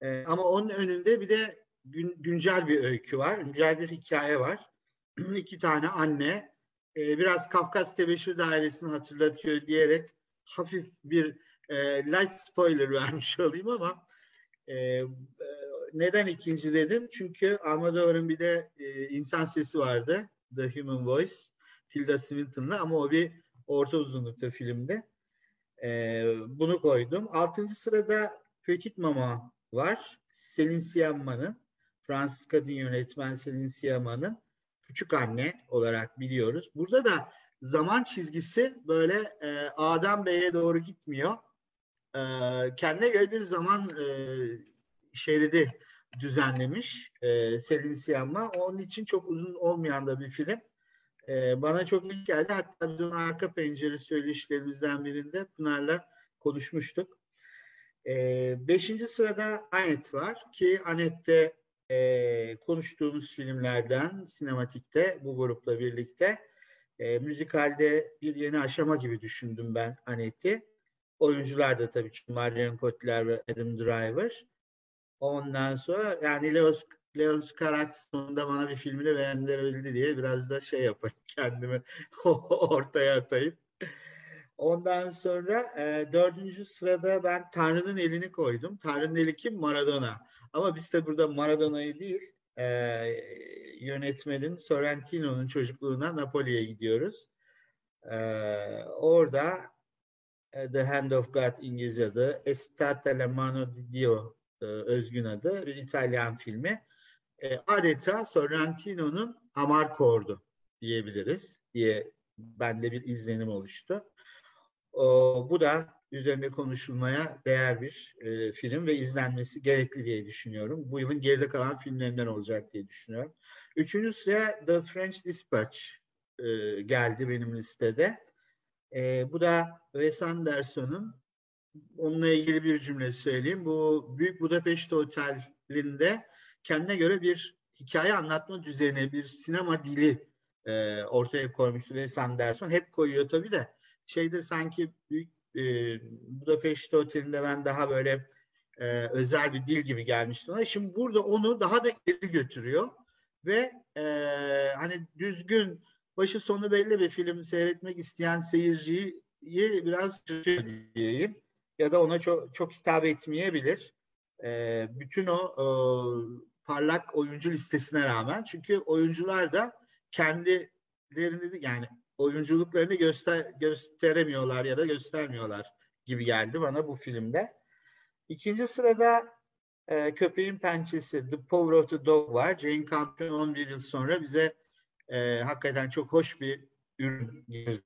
E, ama onun önünde bir de gün, güncel bir öykü var, güncel bir hikaye var. İki tane anne, e, biraz Kafkas Tebeşir Dairesi'ni hatırlatıyor diyerek hafif bir e, light spoiler vermiş olayım ama e, e, neden ikinci dedim? Çünkü Almodovar'ın bir de e, insan sesi vardı, The Human Voice, Tilda Swinton'la ama o bir orta uzunlukta filmde. E, bunu koydum. Altıncı sırada Petit Mama var. Selin Siamman'ın. Fransız kadın yönetmen Selin Siamman'ın küçük anne olarak biliyoruz. Burada da zaman çizgisi böyle e, A'dan B'ye doğru gitmiyor. e, kendine göre bir zaman e, şeridi düzenlemiş e, Selin Siyama. Onun için çok uzun olmayan da bir film. E, bana çok iyi geldi. Hatta biz onun arka pencere söyleşilerimizden birinde Pınar'la konuşmuştuk. E, beşinci sırada Anet var ki Anet'te e, konuştuğumuz filmlerden sinematikte bu grupla birlikte e, müzikalde bir yeni aşama gibi düşündüm ben Anet'i. Oyuncular da tabii ki Marion Cotillard ve Adam Driver. Ondan sonra yani Leos, Leos Carax sonunda bana bir filmini beğendirebildi diye biraz da şey yapayım kendimi ortaya atayım. Ondan sonra e, dördüncü sırada ben Tanrı'nın elini koydum. Tanrı'nın eli kim? Maradona. Ama biz de burada Maradona'yı değil, e, yönetmenin Sorrentino'nun çocukluğuna Napoli'ye gidiyoruz. E, orada e, The Hand of God İngilizce adı, Estate la mano di Dio e, özgün adı, bir İtalyan filmi. E, adeta Sorrentino'nun Amarkordu diyebiliriz diye bende bir izlenim oluştu. O, bu da üzerinde konuşulmaya değer bir e, film ve izlenmesi gerekli diye düşünüyorum. Bu yılın geride kalan filmlerinden olacak diye düşünüyorum. Üçüncü sıraya The French Dispatch e, geldi benim listede. E, bu da Wes Anderson'un onunla ilgili bir cümle söyleyeyim. Bu Büyük Budapeşte Oteli'nde kendine göre bir hikaye anlatma düzeni, bir sinema dili e, ortaya koymuştu Wes Anderson. Hep koyuyor tabii de. Şeyde sanki Büyük e, Budapeşte Oteli'nde ben daha böyle e, özel bir dil gibi gelmişti ona. Şimdi burada onu daha da ileri götürüyor ve e, hani düzgün başı sonu belli bir film seyretmek isteyen seyirciyi biraz diyeyim ya da ona çok, çok hitap etmeyebilir. E, bütün o e, parlak oyuncu listesine rağmen çünkü oyuncular da kendilerini yani oyunculuklarını göster gösteremiyorlar ya da göstermiyorlar gibi geldi bana bu filmde. İkinci sırada e, Köpeğin Pençesi The Power of the Dog var. Jane Campion 11 yıl sonra bize e, hakikaten çok hoş bir ürün girdi.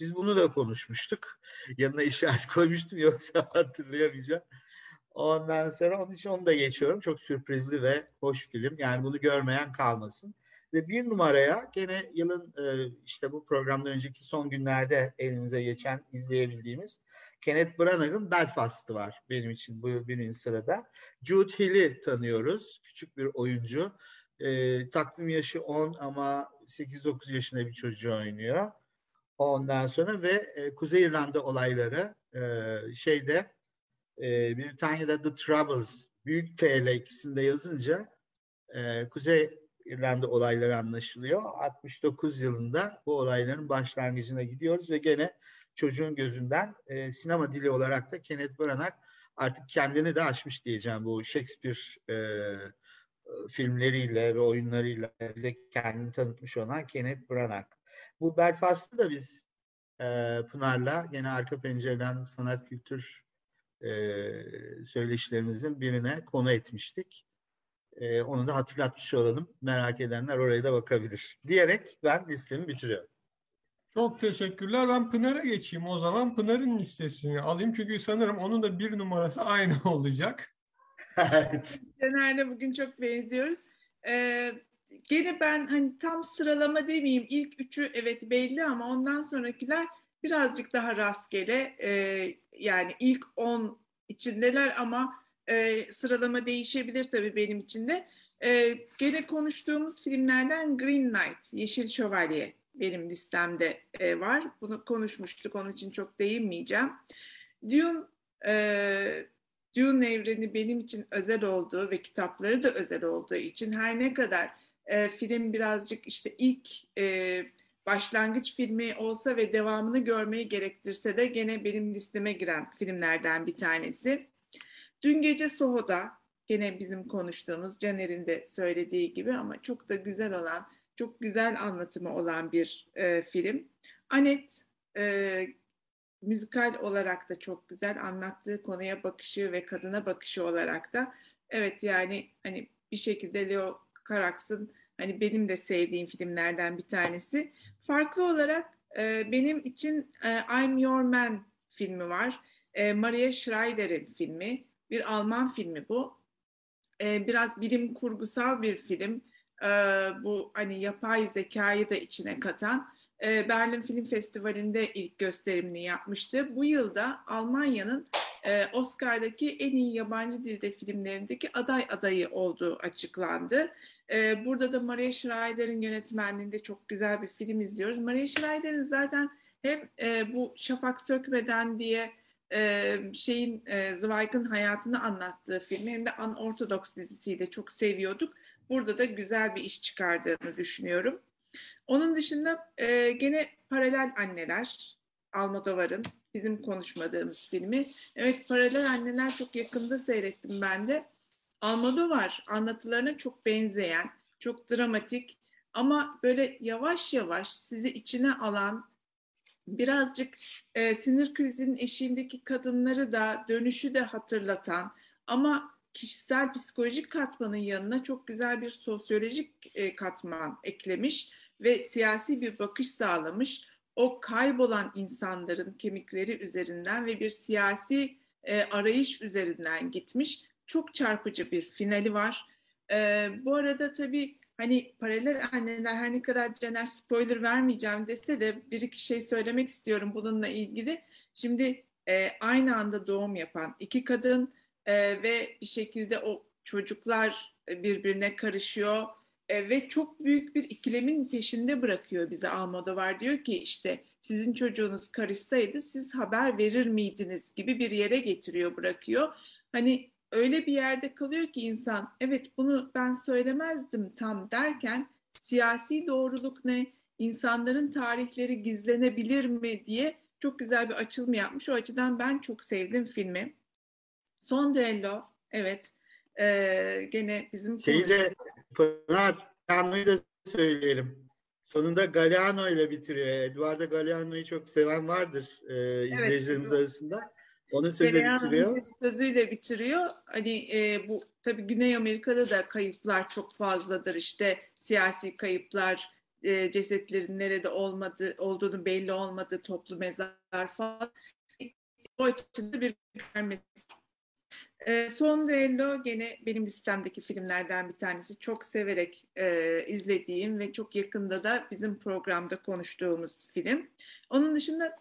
Biz bunu da konuşmuştuk. Yanına işaret koymuştum yoksa hatırlayamayacağım. Ondan sonra onun için onu da geçiyorum. Çok sürprizli ve hoş film. Yani bunu görmeyen kalmasın. Ve bir numaraya gene yılın e, işte bu programdan önceki son günlerde elinize geçen izleyebildiğimiz Kenneth Branagh'ın Belfast'ı var benim için bu birinci sırada. Jude Hill'i tanıyoruz. Küçük bir oyuncu. E, takvim yaşı 10 ama 8-9 yaşında bir çocuğu oynuyor. Ondan sonra ve e, Kuzey İrlanda olayları e, şeyde e, Britanya'da The Troubles büyük T ile ikisinde yazınca e, Kuzey İrlanda olayları anlaşılıyor. 69 yılında bu olayların başlangıcına gidiyoruz ve gene çocuğun gözünden e, sinema dili olarak da Kenneth Branagh artık kendini de aşmış diyeceğim bu Shakespeare e, filmleriyle ve oyunlarıyla de kendini tanıtmış olan Kenneth Branagh. Bu Belfast'ı da biz e, Pınar'la gene arka pencereden sanat kültür e, söyleşilerimizin birine konu etmiştik. E, onu da hatırlatmış olalım. Merak edenler oraya da bakabilir. Diyerek ben listemi bitiriyorum. Çok teşekkürler. Ben Pınar'a geçeyim o zaman. Pınar'ın listesini alayım. Çünkü sanırım onun da bir numarası aynı olacak. evet. Caner'le bugün çok benziyoruz. Ee, gene ben hani tam sıralama demeyeyim. İlk üçü evet belli ama ondan sonrakiler birazcık daha rastgele. Ee, yani ilk on içindeler ama e, sıralama değişebilir tabii benim için de. E, gene konuştuğumuz filmlerden Green Knight, Yeşil Şövalye benim listemde e, var. Bunu konuşmuştuk, onun için çok değinmeyeceğim. Dune, e, Dune evreni benim için özel olduğu ve kitapları da özel olduğu için her ne kadar e, film birazcık işte ilk e, başlangıç filmi olsa ve devamını görmeyi gerektirse de gene benim listeme giren filmlerden bir tanesi. Dün gece Soho'da gene bizim konuştuğumuz Caner'in de söylediği gibi ama çok da güzel olan, çok güzel anlatımı olan bir e, film. Anet e, müzikal olarak da çok güzel anlattığı konuya bakışı ve kadına bakışı olarak da evet yani hani bir şekilde Leo Carax'ın hani benim de sevdiğim filmlerden bir tanesi. Farklı olarak e, benim için e, I'm Your Man filmi var. E, Maria Schreider'in filmi. Bir Alman filmi bu. E, biraz bilim kurgusal bir film. E, bu hani yapay zekayı da içine katan. E, Berlin Film Festivali'nde ilk gösterimini yapmıştı. Bu yılda Almanya'nın e, Oscar'daki en iyi yabancı dilde filmlerindeki aday adayı olduğu açıklandı. E, burada da Maria Schreider'in yönetmenliğinde çok güzel bir film izliyoruz. Maria Schreider'in zaten hem e, bu Şafak Sökmeden diye e, şeyin e, Zweig'ın hayatını anlattığı filmi hem de Unorthodox dizisiyi de çok seviyorduk. Burada da güzel bir iş çıkardığını düşünüyorum. Onun dışında e, gene Paralel Anneler, Almodovar'ın bizim konuşmadığımız filmi. Evet Paralel Anneler çok yakında seyrettim ben de. Almodovar anlatılarına çok benzeyen, çok dramatik ama böyle yavaş yavaş sizi içine alan, birazcık e, sinir krizinin eşiğindeki kadınları da dönüşü de hatırlatan ama kişisel psikolojik katmanın yanına çok güzel bir sosyolojik e, katman eklemiş ve siyasi bir bakış sağlamış. O kaybolan insanların kemikleri üzerinden ve bir siyasi e, arayış üzerinden gitmiş. Çok çarpıcı bir finali var. E, bu arada tabii hani paralel anneler her ne kadar Caner spoiler vermeyeceğim dese de bir iki şey söylemek istiyorum bununla ilgili. Şimdi e, aynı anda doğum yapan iki kadın e, ve bir şekilde o çocuklar birbirine karışıyor e, ve çok büyük bir ikilemin peşinde bırakıyor bize Almodovar diyor ki işte sizin çocuğunuz karışsaydı siz haber verir miydiniz gibi bir yere getiriyor bırakıyor. Hani öyle bir yerde kalıyor ki insan evet bunu ben söylemezdim tam derken siyasi doğruluk ne, insanların tarihleri gizlenebilir mi diye çok güzel bir açılım yapmış. O açıdan ben çok sevdim filmi. Son Düello, evet ee, gene bizim Şeyde Pınar Galeano'yu da söyleyelim. Sonunda Galeano ile bitiriyor. Eduardo Galeano'yu çok seven vardır e, izleyicilerimiz evet. arasında. Onun sözüyle bitiriyor. Sözüyle bitiriyor. Hani e, bu tabii Güney Amerika'da da kayıplar çok fazladır. İşte siyasi kayıplar, e, cesetlerin nerede olmadı olduğunu belli olmadı, toplu mezar falan. O açıdan bir görmesi e, Son Duello gene benim listemdeki filmlerden bir tanesi. Çok severek e, izlediğim ve çok yakında da bizim programda konuştuğumuz film. Onun dışında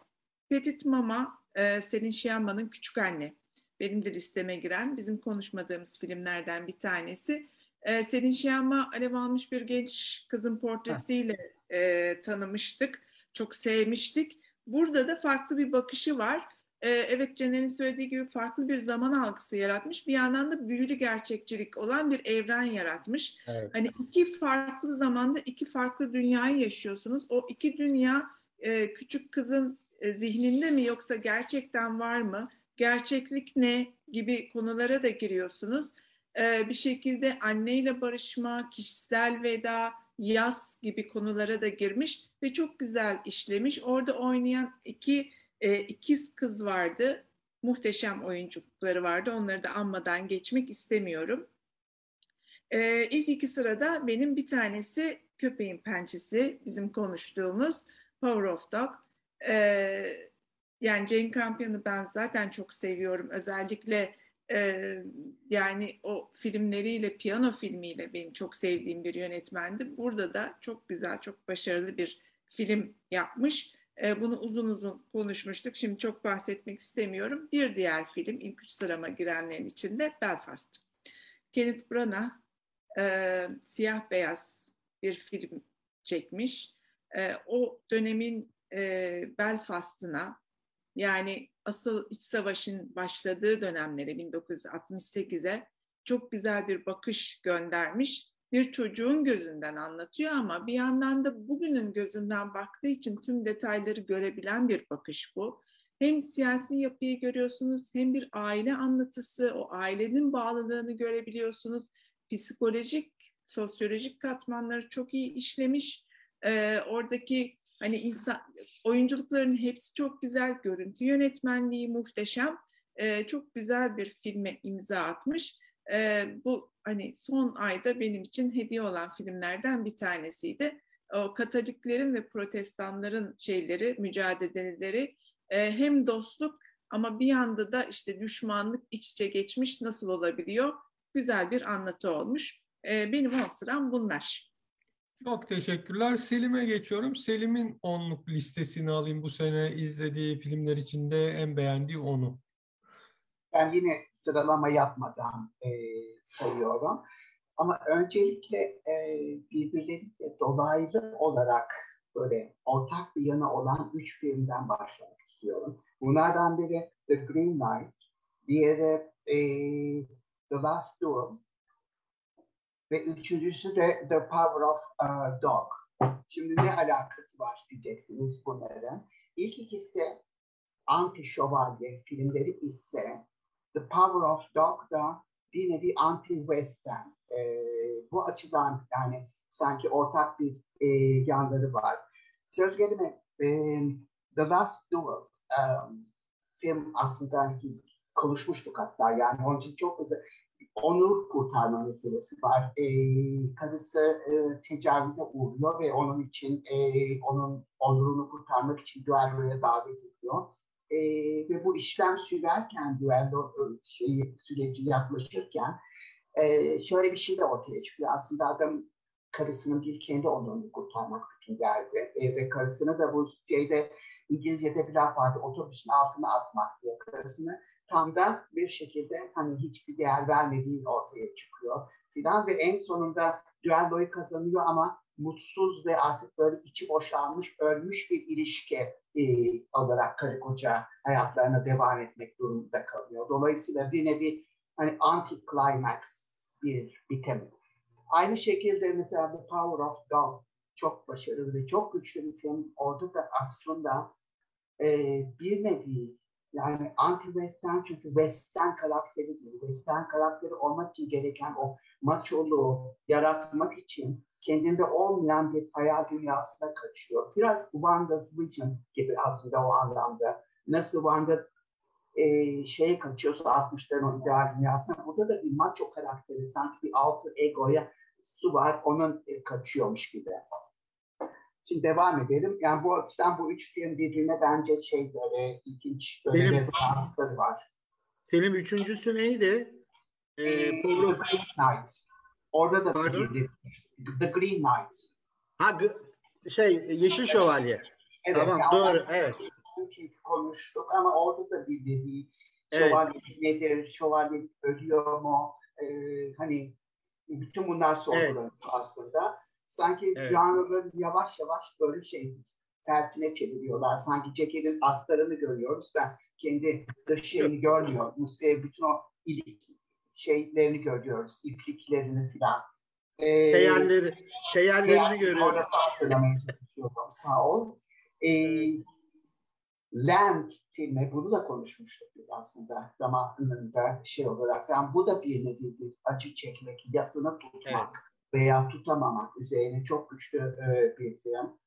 Petit Mama, e, Selin Şiyanma'nın Küçük Anne. Benim de listeme giren bizim konuşmadığımız filmlerden bir tanesi. E, Selin Şiyanma alev almış bir genç kızın portresiyle e, tanımıştık. Çok sevmiştik. Burada da farklı bir bakışı var e, evet Caner'in söylediği gibi farklı bir zaman algısı yaratmış. Bir yandan da büyülü gerçekçilik olan bir evren yaratmış. Evet. Hani iki farklı zamanda iki farklı dünyayı yaşıyorsunuz. O iki dünya e, küçük kızın zihninde mi yoksa gerçekten var mı? Gerçeklik ne gibi konulara da giriyorsunuz. E, bir şekilde anneyle barışma, kişisel veda, yaz gibi konulara da girmiş ve çok güzel işlemiş. Orada oynayan iki e, ikiz kız vardı. Muhteşem oyunculukları vardı. Onları da anmadan geçmek istemiyorum. E, ilk iki sırada benim bir tanesi Köpeğin Pençesi, bizim konuştuğumuz Power of Dog. E, yani Jane Campion'ı ben zaten çok seviyorum. Özellikle e, yani o filmleriyle, piyano filmiyle benim çok sevdiğim bir yönetmendi. Burada da çok güzel, çok başarılı bir film yapmış. E, bunu uzun uzun konuşmuştuk. Şimdi çok bahsetmek istemiyorum. Bir diğer film ilk üç sırama girenlerin içinde Belfast. Kenneth Branagh e, siyah beyaz bir film çekmiş. E, o dönemin e, Belfast'ına yani asıl iç savaşın başladığı dönemlere 1968'e çok güzel bir bakış göndermiş bir çocuğun gözünden anlatıyor ama bir yandan da bugünün gözünden baktığı için tüm detayları görebilen bir bakış bu. Hem siyasi yapıyı görüyorsunuz hem bir aile anlatısı, o ailenin bağlılığını görebiliyorsunuz. Psikolojik, sosyolojik katmanları çok iyi işlemiş. Ee, oradaki hani insan oyunculukların hepsi çok güzel, görüntü yönetmenliği muhteşem. Ee, çok güzel bir filme imza atmış. Ee, bu hani son ayda benim için hediye olan filmlerden bir tanesiydi. o Katoliklerin ve Protestanların şeyleri, mücadeleleri e, hem dostluk ama bir yanda da işte düşmanlık iç içe geçmiş nasıl olabiliyor? Güzel bir anlatı olmuş. E, benim o sıram bunlar. Çok teşekkürler. Selim'e geçiyorum. Selim'in onluk listesini alayım bu sene izlediği filmler içinde en beğendiği onu. Ben yine sıralama yapmadan e, sayıyorum. Ama öncelikle e, birbirleriyle dolaylı olarak böyle ortak bir yanı olan üç filmden başlamak istiyorum. Bunlardan biri The Green Knight, diğeri e, The Last Duel ve üçüncüsü de The Power of uh, Dog. Şimdi ne alakası var diyeceksiniz bunların. İlk ikisi anti şövalye filmleri ise The Power of Dog da bir nevi anti-western. E, bu açıdan yani sanki ortak bir e, yanları var. Söz gelimi e, The Last Duel um, film aslında konuşmuştuk hatta yani onun için çok hızlı onur kurtarma meselesi var. E, karısı e, tecavüze uğruyor ve onun için e, onun onurunu kurtarmak için düelloya davet ediyor. E, ve bu işlem sürerken düello şey, süreci yaklaşırken e, şöyle bir şey de ortaya çıkıyor. Aslında adam karısının bir kendi onurunu kurtarmak için geldi. E, ve karısını da bu şeyde İngilizce'de bir laf vardı otobüsün altına atmak diye karısını tam da bir şekilde hani hiçbir değer vermediği ortaya çıkıyor filan ve en sonunda düelloyu kazanıyor ama mutsuz ve artık böyle içi boşalmış, ölmüş bir ilişki e, olarak karı koca hayatlarına devam etmek durumunda kalıyor. Dolayısıyla bir nevi hani anti-climax bir bitim. Aynı şekilde mesela The Power of Dog çok başarılı ve çok güçlü bir film. Orada da aslında e, bir nevi yani anti-western çünkü western karakteri değil. Western karakteri olmak için gereken o macholuğu yaratmak için kendinde olmayan bir hayal dünyasına kaçıyor. Biraz Wanda's Vision gibi aslında o anlamda. Nasıl Wanda e, şeye kaçıyorsa 60'ların o ideal dünyasına burada da bir macho karakteri sanki bir alter egoya su var onun e, kaçıyormuş gibi. Şimdi devam edelim. Yani bu açıdan bu üç film birbirine bence şey böyle ilginç böyle Benim- rezonansları var. Film üçüncüsü neydi? Ee, Ee, of- Green Knight. Orada da Pardon? The Green Knight. ha, şey Yeşil Şövalye. Evet, tamam yani doğru evet. çünkü konuştuk ama orada da bir nevi Evet. şövalyelik nedir, şövalyelik ölüyor mu? Ee, hani bütün bunlar sorgulanıyor aslında. Sanki Evet. janrları yavaş yavaş böyle şey tersine çeviriyorlar. Sanki Jekyll'in astarını görüyoruz da kendi dış şeyini görmüyoruz. E, bütün o ilik şeylerini görüyoruz, ipliklerini filan. Ee, Teyelleri, teyellerini görüyoruz. Sağ ol. Ee, Land filmi, bunu da konuşmuştuk biz aslında zamanında şey olarak. Yani bu da bir nevi bir acı çekmek, yasını tutmak veya tutamamak üzerine çok güçlü e, bir film.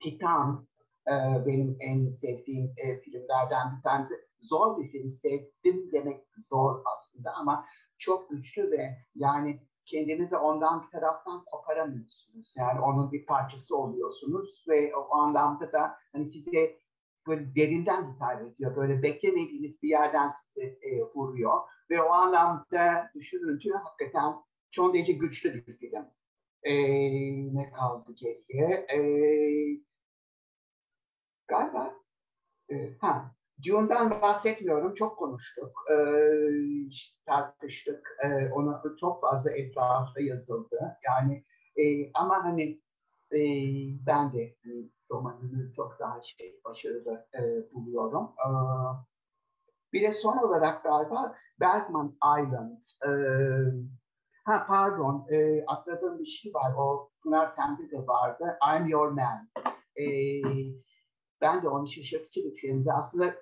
Titan e, benim en sevdiğim e, filmlerden bir tanesi. Zor bir film, sevdim demek zor aslında ama çok güçlü ve yani kendinizi ondan bir taraftan koparamıyorsunuz. Yani onun bir parçası oluyorsunuz ve o anlamda da hani size böyle derinden hitap ediyor. Böyle beklemediğiniz bir yerden sizi e, vuruyor. Ve o anlamda düşününce hakikaten çok derece güçlü bir film. E, ne kaldı geriye? E, galiba e, ha, Dune'dan bahsetmiyorum. Çok konuştuk. E, tartıştık. E, ona çok fazla etrafta yazıldı. Yani e, ama hani e, ben de hani, romanını çok daha şey başarılı e, buluyorum. E, bir de son olarak galiba Bergman Island. E, ha pardon, e, atladığım bir şey var. O Pınar sende de vardı. I'm Your Man. E, ben de onu şaşırtıcı bir filmdi. Aslında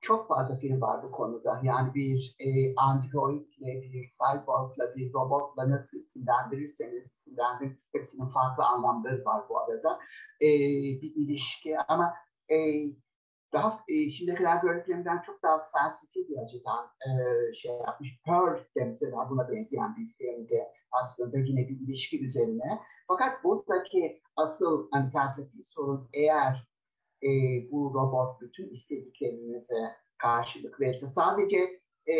çok fazla film var bu konuda. Yani bir e, androidle, bir cyborgla, bir robotla nasıl isimlendirirseniz isimlendirin. Hepsinin farklı anlamları var bu arada. E, bir ilişki ama e, daha e, şimdiye kadar gördüklerimden çok daha felsefi bir açıdan e, şey yapmış. Pearl de mesela buna benzeyen bir filmde aslında yine bir ilişki üzerine. Fakat buradaki asıl hani, felsefi sorun eğer e, bu robot bütün istediklerinize karşılık verirse sadece e,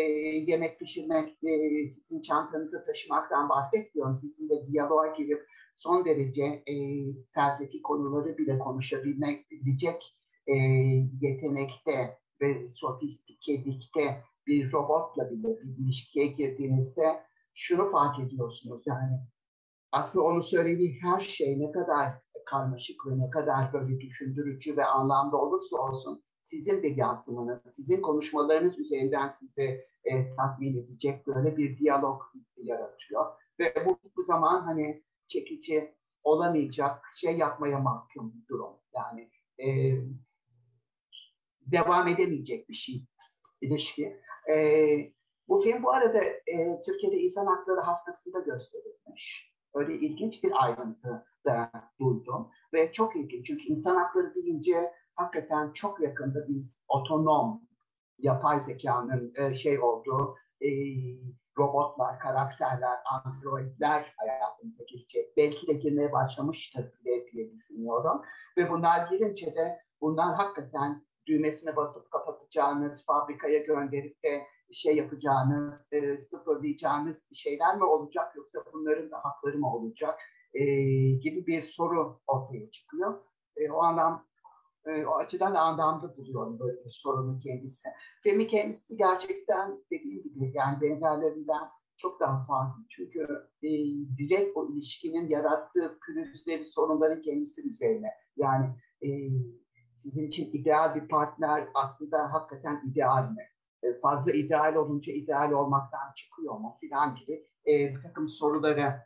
yemek pişirmek, e, sizin çantanızı taşımaktan bahsetmiyorum. Sizinle diyaloğa girip son derece e, felsefi konuları bile konuşabilmek bilecek e, yetenekte ve sofistikelikte bir robotla bile bir ilişkiye girdiğinizde şunu fark ediyorsunuz yani aslında onu söylediği her şey ne kadar karmaşık ve ne kadar böyle düşündürücü ve anlamda olursa olsun sizin bir yansımanız, sizin konuşmalarınız üzerinden size e, tatmin edecek böyle bir diyalog yaratıyor. Ve bu, bu zaman hani çekici olamayacak şey yapmaya mahkum durum. Yani e, devam edemeyecek bir şey ilişki. E, bu film bu arada e, Türkiye'de İnsan Hakları Haftası'nda gösterilmiş. Öyle ilginç bir ayrıntı da duydum. Ve çok ilginç çünkü insan hakları deyince hakikaten çok yakında biz otonom yapay zekanın e, şey olduğu e, robotlar, karakterler, androidler hayatımıza girecek. Belki de girmeye başlamıştır bile diye düşünüyorum. Ve bunlar girince de bunlar hakikaten düğmesine basıp kapatacağınız, fabrikaya gönderip de şey yapacağınız, e, sıfırlayacağınız şeyler mi olacak yoksa bunların da hakları mı olacak e, gibi bir soru ortaya çıkıyor. E, o anlam e, o açıdan anlamda buluyorum böyle bir sorunun kendisi. Femi kendisi gerçekten dediğim gibi yani benzerlerinden çok daha farklı. Çünkü e, direkt o ilişkinin yarattığı pürüzleri, sorunların kendisi üzerine. Yani e, sizin için ideal bir partner aslında hakikaten ideal mi? E, fazla ideal olunca ideal olmaktan çıkıyor mu filan gibi e, bir takım soruları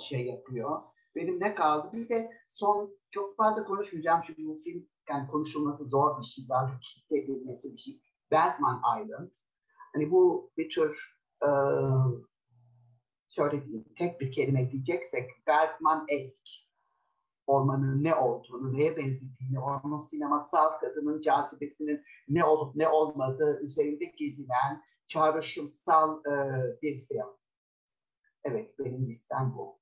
şey yapıyor. Benim ne kaldı? Bir de son çok fazla konuşmayacağım çünkü bu film yani konuşulması zor bir şey, daha hissedilmesi bir şey. Batman Island. Hani bu bir tür e, şöyle diyeyim, tek bir kelime diyeceksek Batman esk ormanın ne olduğunu, neye benzediğini, onun sinemasal kadının cazibesinin ne olup ne olmadığı üzerinde gezinen çağrışımsal e, bir film. Evet, benim listem bu.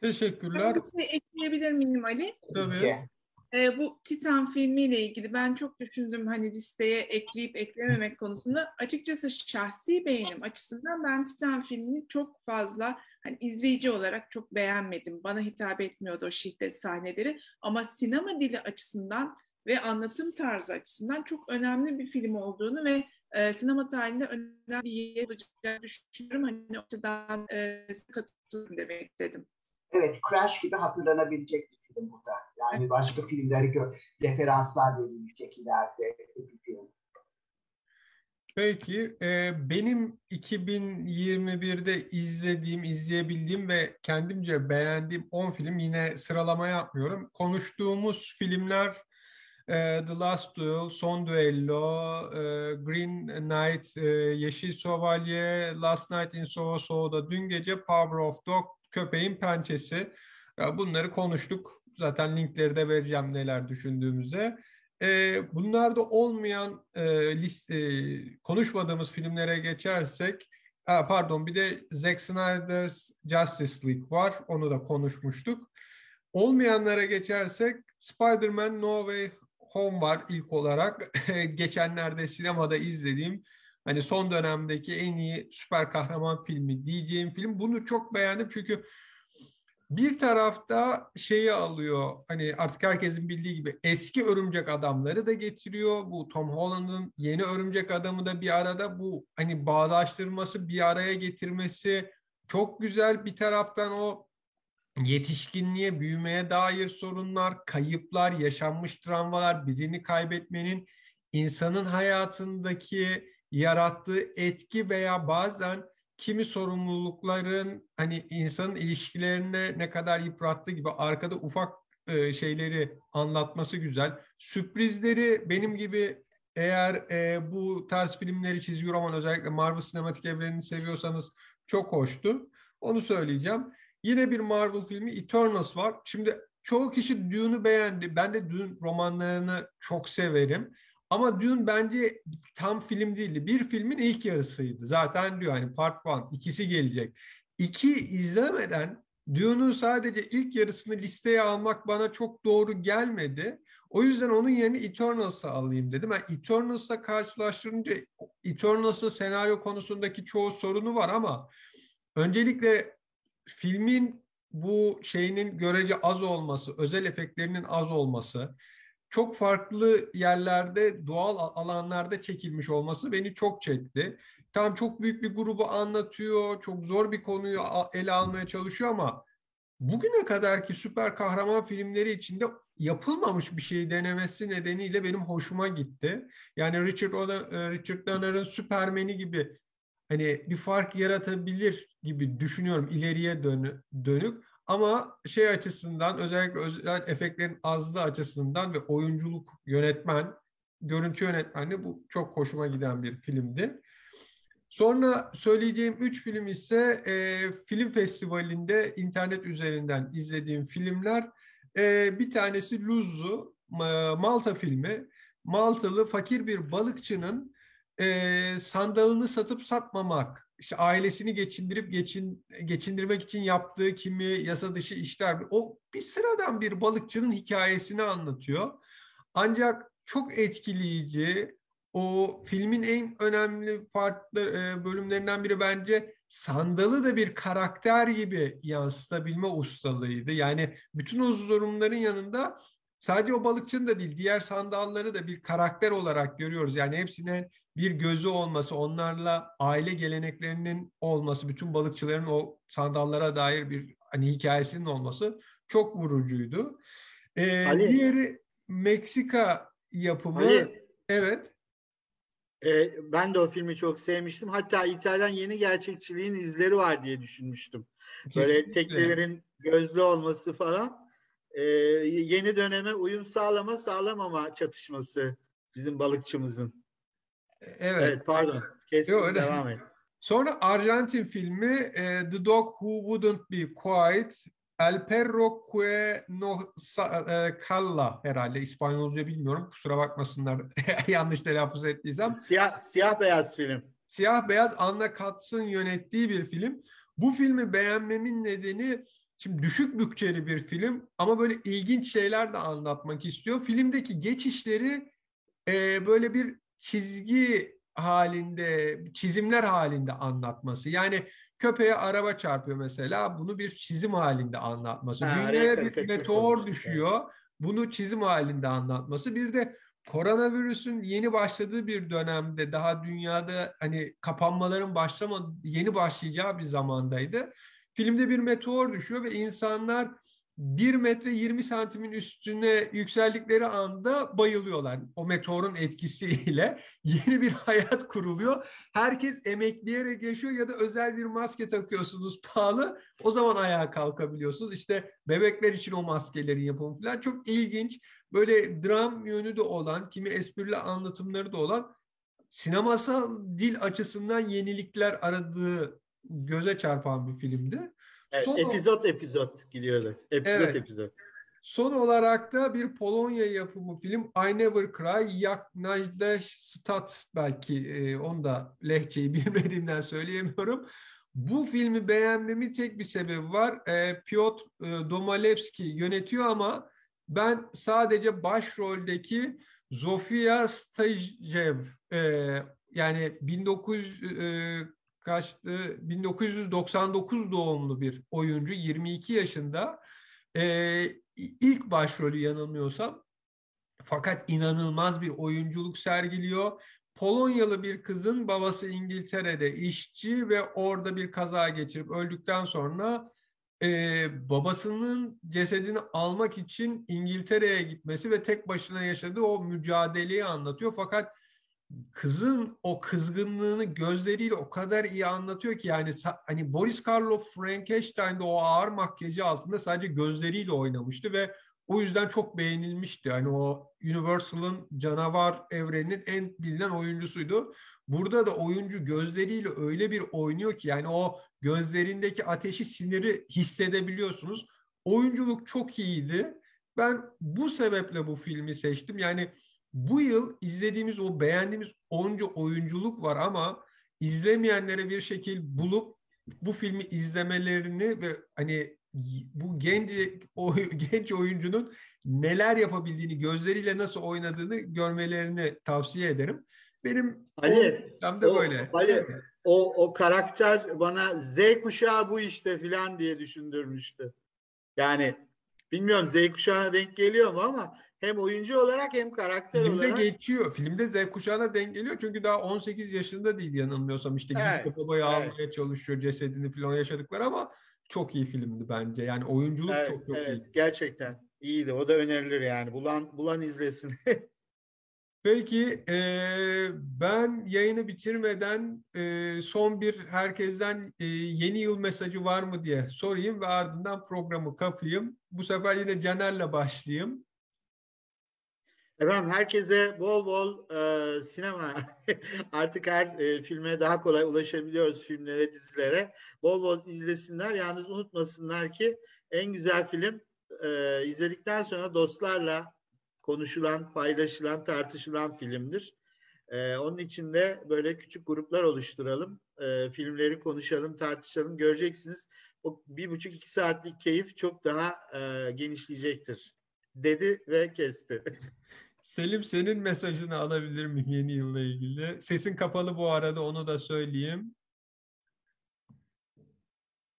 Teşekkürler. Bir şey ekleyebilir miyim Ali? Tabii. E, bu Titan filmiyle ilgili ben çok düşündüm hani listeye ekleyip eklememek konusunda. Açıkçası şahsi beğenim açısından ben Titan filmini çok fazla hani izleyici olarak çok beğenmedim. Bana hitap etmiyordu o şiddet sahneleri. Ama sinema dili açısından ve anlatım tarzı açısından çok önemli bir film olduğunu ve e, sinema tarihinde önemli bir yer olacağını düşünüyorum. Hani o açıdan e, katılıyorum demek istedim. Evet, Crash gibi hatırlanabilecek bir film burada. Yani başka filmleri referanslar verilecek ileride bir film. Peki, e, benim 2021'de izlediğim, izleyebildiğim ve kendimce beğendiğim 10 film yine sıralama yapmıyorum. Konuştuğumuz filmler e, The Last Duel, Son Duello, e, Green Knight, e, Yeşil Şövalye, Last Night in Soho Soho'da dün gece Power of Dog, Köpeğin Pençesi. E, bunları konuştuk. Zaten linkleri de vereceğim neler düşündüğümüze. E, bunlarda olmayan e, list, e, konuşmadığımız filmlere geçersek, a, pardon bir de Zack Snyder's Justice League var. Onu da konuşmuştuk. Olmayanlara geçersek Spider-Man No Way Home var ilk olarak. Geçenlerde sinemada izlediğim hani son dönemdeki en iyi süper kahraman filmi diyeceğim film. Bunu çok beğendim çünkü bir tarafta şeyi alıyor hani artık herkesin bildiği gibi eski örümcek adamları da getiriyor. Bu Tom Holland'ın yeni örümcek adamı da bir arada bu hani bağdaştırması bir araya getirmesi çok güzel. Bir taraftan o yetişkinliğe, büyümeye dair sorunlar, kayıplar, yaşanmış travmalar, birini kaybetmenin insanın hayatındaki yarattığı etki veya bazen kimi sorumlulukların hani insanın ilişkilerine ne kadar yıprattığı gibi arkada ufak e, şeyleri anlatması güzel. Sürprizleri benim gibi eğer e, bu tarz filmleri çizgi roman özellikle Marvel sinematik evrenini seviyorsanız çok hoştu. Onu söyleyeceğim. Yine bir Marvel filmi Eternals var. Şimdi çoğu kişi Dune'u beğendi. Ben de Dune romanlarını çok severim. Ama Dune bence tam film değildi. Bir filmin ilk yarısıydı. Zaten diyor hani part one, ikisi gelecek. İki izlemeden Dune'un sadece ilk yarısını listeye almak bana çok doğru gelmedi. O yüzden onun yerine Eternals'ı alayım dedim. Yani Eternals'la karşılaştırınca Eternals'ın senaryo konusundaki çoğu sorunu var ama öncelikle filmin bu şeyinin görece az olması, özel efektlerinin az olması, çok farklı yerlerde, doğal alanlarda çekilmiş olması beni çok çekti. Tam çok büyük bir grubu anlatıyor, çok zor bir konuyu ele almaya çalışıyor ama bugüne kadarki süper kahraman filmleri içinde yapılmamış bir şey denemesi nedeniyle benim hoşuma gitti. Yani Richard, e, Richard Donner'ın Süpermen'i gibi hani bir fark yaratabilir gibi düşünüyorum ileriye dönük. Ama şey açısından özellikle özel efektlerin azlığı açısından ve oyunculuk, yönetmen, görüntü yönetmenliği bu çok hoşuma giden bir filmdi. Sonra söyleyeceğim üç film ise e, film festivalinde internet üzerinden izlediğim filmler. E, bir tanesi Luzzu, Malta filmi. Maltalı fakir bir balıkçının e, sandalını satıp satmamak, işte ailesini geçindirip geçin, geçindirmek için yaptığı kimi yasa dışı işler. O bir sıradan bir balıkçının hikayesini anlatıyor. Ancak çok etkileyici, o filmin en önemli farklı e, bölümlerinden biri bence sandalı da bir karakter gibi yansıtabilme ustalığıydı. Yani bütün o durumların yanında sadece o balıkçının da değil diğer sandalları da bir karakter olarak görüyoruz. Yani hepsine bir gözü olması, onlarla aile geleneklerinin olması, bütün balıkçıların o sandallara dair bir hani hikayesinin olması çok vurucuydu. Ee, diğeri Meksika yapımı. Ali. Evet. E, ben de o filmi çok sevmiştim. Hatta İtalyan yeni gerçekçiliğin izleri var diye düşünmüştüm. Kesinlikle. Böyle teknelerin gözlü olması falan. E, yeni döneme uyum sağlama sağlamama çatışması bizim balıkçımızın. Evet. evet pardon. Kesin Yo, devam et. Sonra Arjantin filmi e, The Dog Who Wouldn't Be Quiet El Perro que no e, calla herhalde İspanyolca bilmiyorum. Kusura bakmasınlar yanlış telaffuz ettiysem. Siyah, siyah beyaz film. Siyah beyaz Anna Katz'ın yönettiği bir film. Bu filmi beğenmemin nedeni şimdi düşük bütçeli bir film ama böyle ilginç şeyler de anlatmak istiyor. Filmdeki geçişleri e, böyle bir çizgi halinde, çizimler halinde anlatması. Yani köpeğe araba çarpıyor mesela, bunu bir çizim halinde anlatması. Ha, Dünyaya bir meteor düşüyor, bunu çizim halinde anlatması. Bir de koronavirüsün yeni başladığı bir dönemde daha dünyada hani kapanmaların başlama yeni başlayacağı bir zamandaydı. Filmde bir meteor düşüyor ve insanlar 1 metre 20 santimin üstüne yükseldikleri anda bayılıyorlar. O meteorun etkisiyle yeni bir hayat kuruluyor. Herkes emekleyerek yaşıyor ya da özel bir maske takıyorsunuz pahalı. O zaman ayağa kalkabiliyorsunuz. İşte bebekler için o maskelerin yapımı falan çok ilginç. Böyle dram yönü de olan, kimi esprili anlatımları da olan sinemasal dil açısından yenilikler aradığı göze çarpan bir filmdi. Evet, Son epizod epizod gidiyorlar. Epizod evet. epizod. Son olarak da bir Polonya yapımı film I Never Cry, Jak Stat belki e, onu da lehçeyi bilmediğimden söyleyemiyorum. Bu filmi beğenmemin tek bir sebebi var. E, Piotr e, Domalewski yönetiyor ama ben sadece başroldeki Zofia Stajev e, yani 1900 e, kaçtı? 1999 doğumlu bir oyuncu 22 yaşında ee, ilk başrolü yanılmıyorsam fakat inanılmaz bir oyunculuk sergiliyor. Polonyalı bir kızın babası İngiltere'de işçi ve orada bir kaza geçirip öldükten sonra e, babasının cesedini almak için İngiltere'ye gitmesi ve tek başına yaşadığı o mücadeleyi anlatıyor. Fakat kızın o kızgınlığını gözleriyle o kadar iyi anlatıyor ki yani hani Boris Karloff Frankenstein'de o ağır makyajı altında sadece gözleriyle oynamıştı ve o yüzden çok beğenilmişti. Hani o Universal'ın canavar evreninin en bilinen oyuncusuydu. Burada da oyuncu gözleriyle öyle bir oynuyor ki yani o gözlerindeki ateşi siniri hissedebiliyorsunuz. oyunculuk çok iyiydi. Ben bu sebeple bu filmi seçtim. Yani bu yıl izlediğimiz o beğendiğimiz onca oyunculuk var ama izlemeyenlere bir şekil bulup bu filmi izlemelerini ve hani bu genç o genç oyuncunun neler yapabildiğini, gözleriyle nasıl oynadığını görmelerini tavsiye ederim. Benim Ali, o, de böyle. Ali, o, o karakter bana Z kuşağı bu işte filan diye düşündürmüştü. Yani bilmiyorum Z kuşağına denk geliyor mu ama hem oyuncu olarak hem karakter Filmde olarak. geçiyor. Filmde Z kuşağına denk geliyor. Çünkü daha 18 yaşında değil yanılmıyorsam. işte evet, gidip babayı evet. almaya çalışıyor cesedini falan yaşadıkları ama çok iyi filmdi bence. Yani oyunculuk evet, çok çok evet, iyi. Gerçekten iyiydi. O da önerilir yani. Bulan bulan izlesin. Peki e, ben yayını bitirmeden e, son bir herkesten e, yeni yıl mesajı var mı diye sorayım ve ardından programı kapayım. Bu sefer yine Caner'le başlayayım. Efendim herkese bol bol e, sinema artık her e, filme daha kolay ulaşabiliyoruz filmlere, dizilere. Bol bol izlesinler. Yalnız unutmasınlar ki en güzel film e, izledikten sonra dostlarla konuşulan, paylaşılan, tartışılan filmdir. E, onun için de böyle küçük gruplar oluşturalım. E, filmleri konuşalım, tartışalım. Göreceksiniz o bir buçuk iki saatlik keyif çok daha e, genişleyecektir. Dedi ve kesti. Selim senin mesajını alabilir miyim yeni yılla ilgili? Sesin kapalı bu arada onu da söyleyeyim.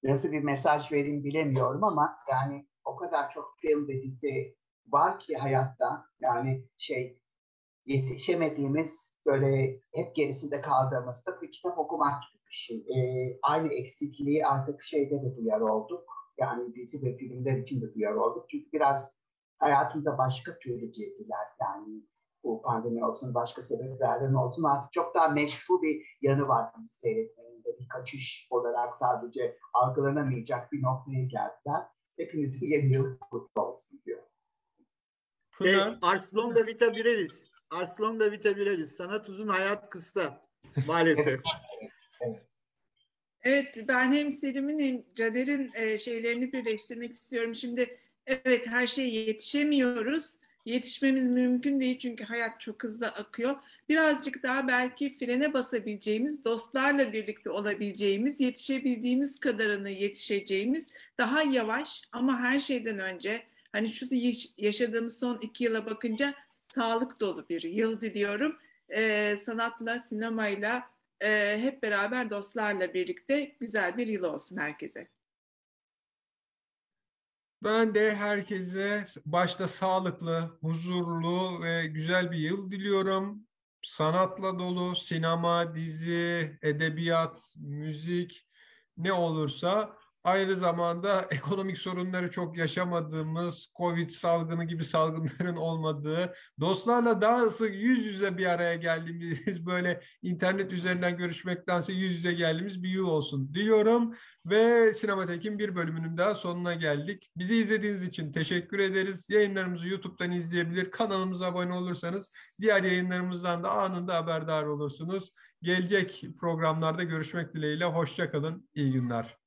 Nasıl bir mesaj vereyim bilemiyorum ama yani o kadar çok film ve dizi var ki hayatta yani şey yetişemediğimiz böyle hep gerisinde kaldığımız da bir kitap okumak gibi bir şey. Ee, aynı eksikliği artık şeyde de duyar olduk. Yani dizi ve filmler için de duyar olduk. Çünkü biraz hayatımıza başka türlü girdiler. Yani bu pandemi olsun, başka sebeplerden olsun artık çok daha meşru bir yanı var bizi seyretmenin de bir kaçış olarak sadece algılanamayacak bir noktaya geldiler. Hepinizin yeni yıl kutlu olsun diyor. Şey, Arslan da Vita Birevis. Arslan da Vita Birevis. Sanat uzun, hayat kısa. Maalesef. Evet, ben hem Selim'in hem Caner'in e, şeylerini birleştirmek istiyorum. Şimdi evet her şeye yetişemiyoruz. Yetişmemiz mümkün değil çünkü hayat çok hızlı akıyor. Birazcık daha belki frene basabileceğimiz, dostlarla birlikte olabileceğimiz, yetişebildiğimiz kadarını yetişeceğimiz, daha yavaş ama her şeyden önce hani şu yaşadığımız son iki yıla bakınca sağlık dolu bir yıl diliyorum. Ee, sanatla, sinemayla e, hep beraber dostlarla birlikte güzel bir yıl olsun herkese. Ben de herkese başta sağlıklı, huzurlu ve güzel bir yıl diliyorum. Sanatla dolu, sinema, dizi, edebiyat, müzik ne olursa Aynı zamanda ekonomik sorunları çok yaşamadığımız, Covid salgını gibi salgınların olmadığı, dostlarla daha sık yüz yüze bir araya geldiğimiz, böyle internet üzerinden görüşmektense yüz yüze geldiğimiz bir yıl olsun diyorum. Ve Sinematek'in bir bölümünün daha sonuna geldik. Bizi izlediğiniz için teşekkür ederiz. Yayınlarımızı YouTube'dan izleyebilir, kanalımıza abone olursanız diğer yayınlarımızdan da anında haberdar olursunuz. Gelecek programlarda görüşmek dileğiyle. Hoşçakalın, iyi günler.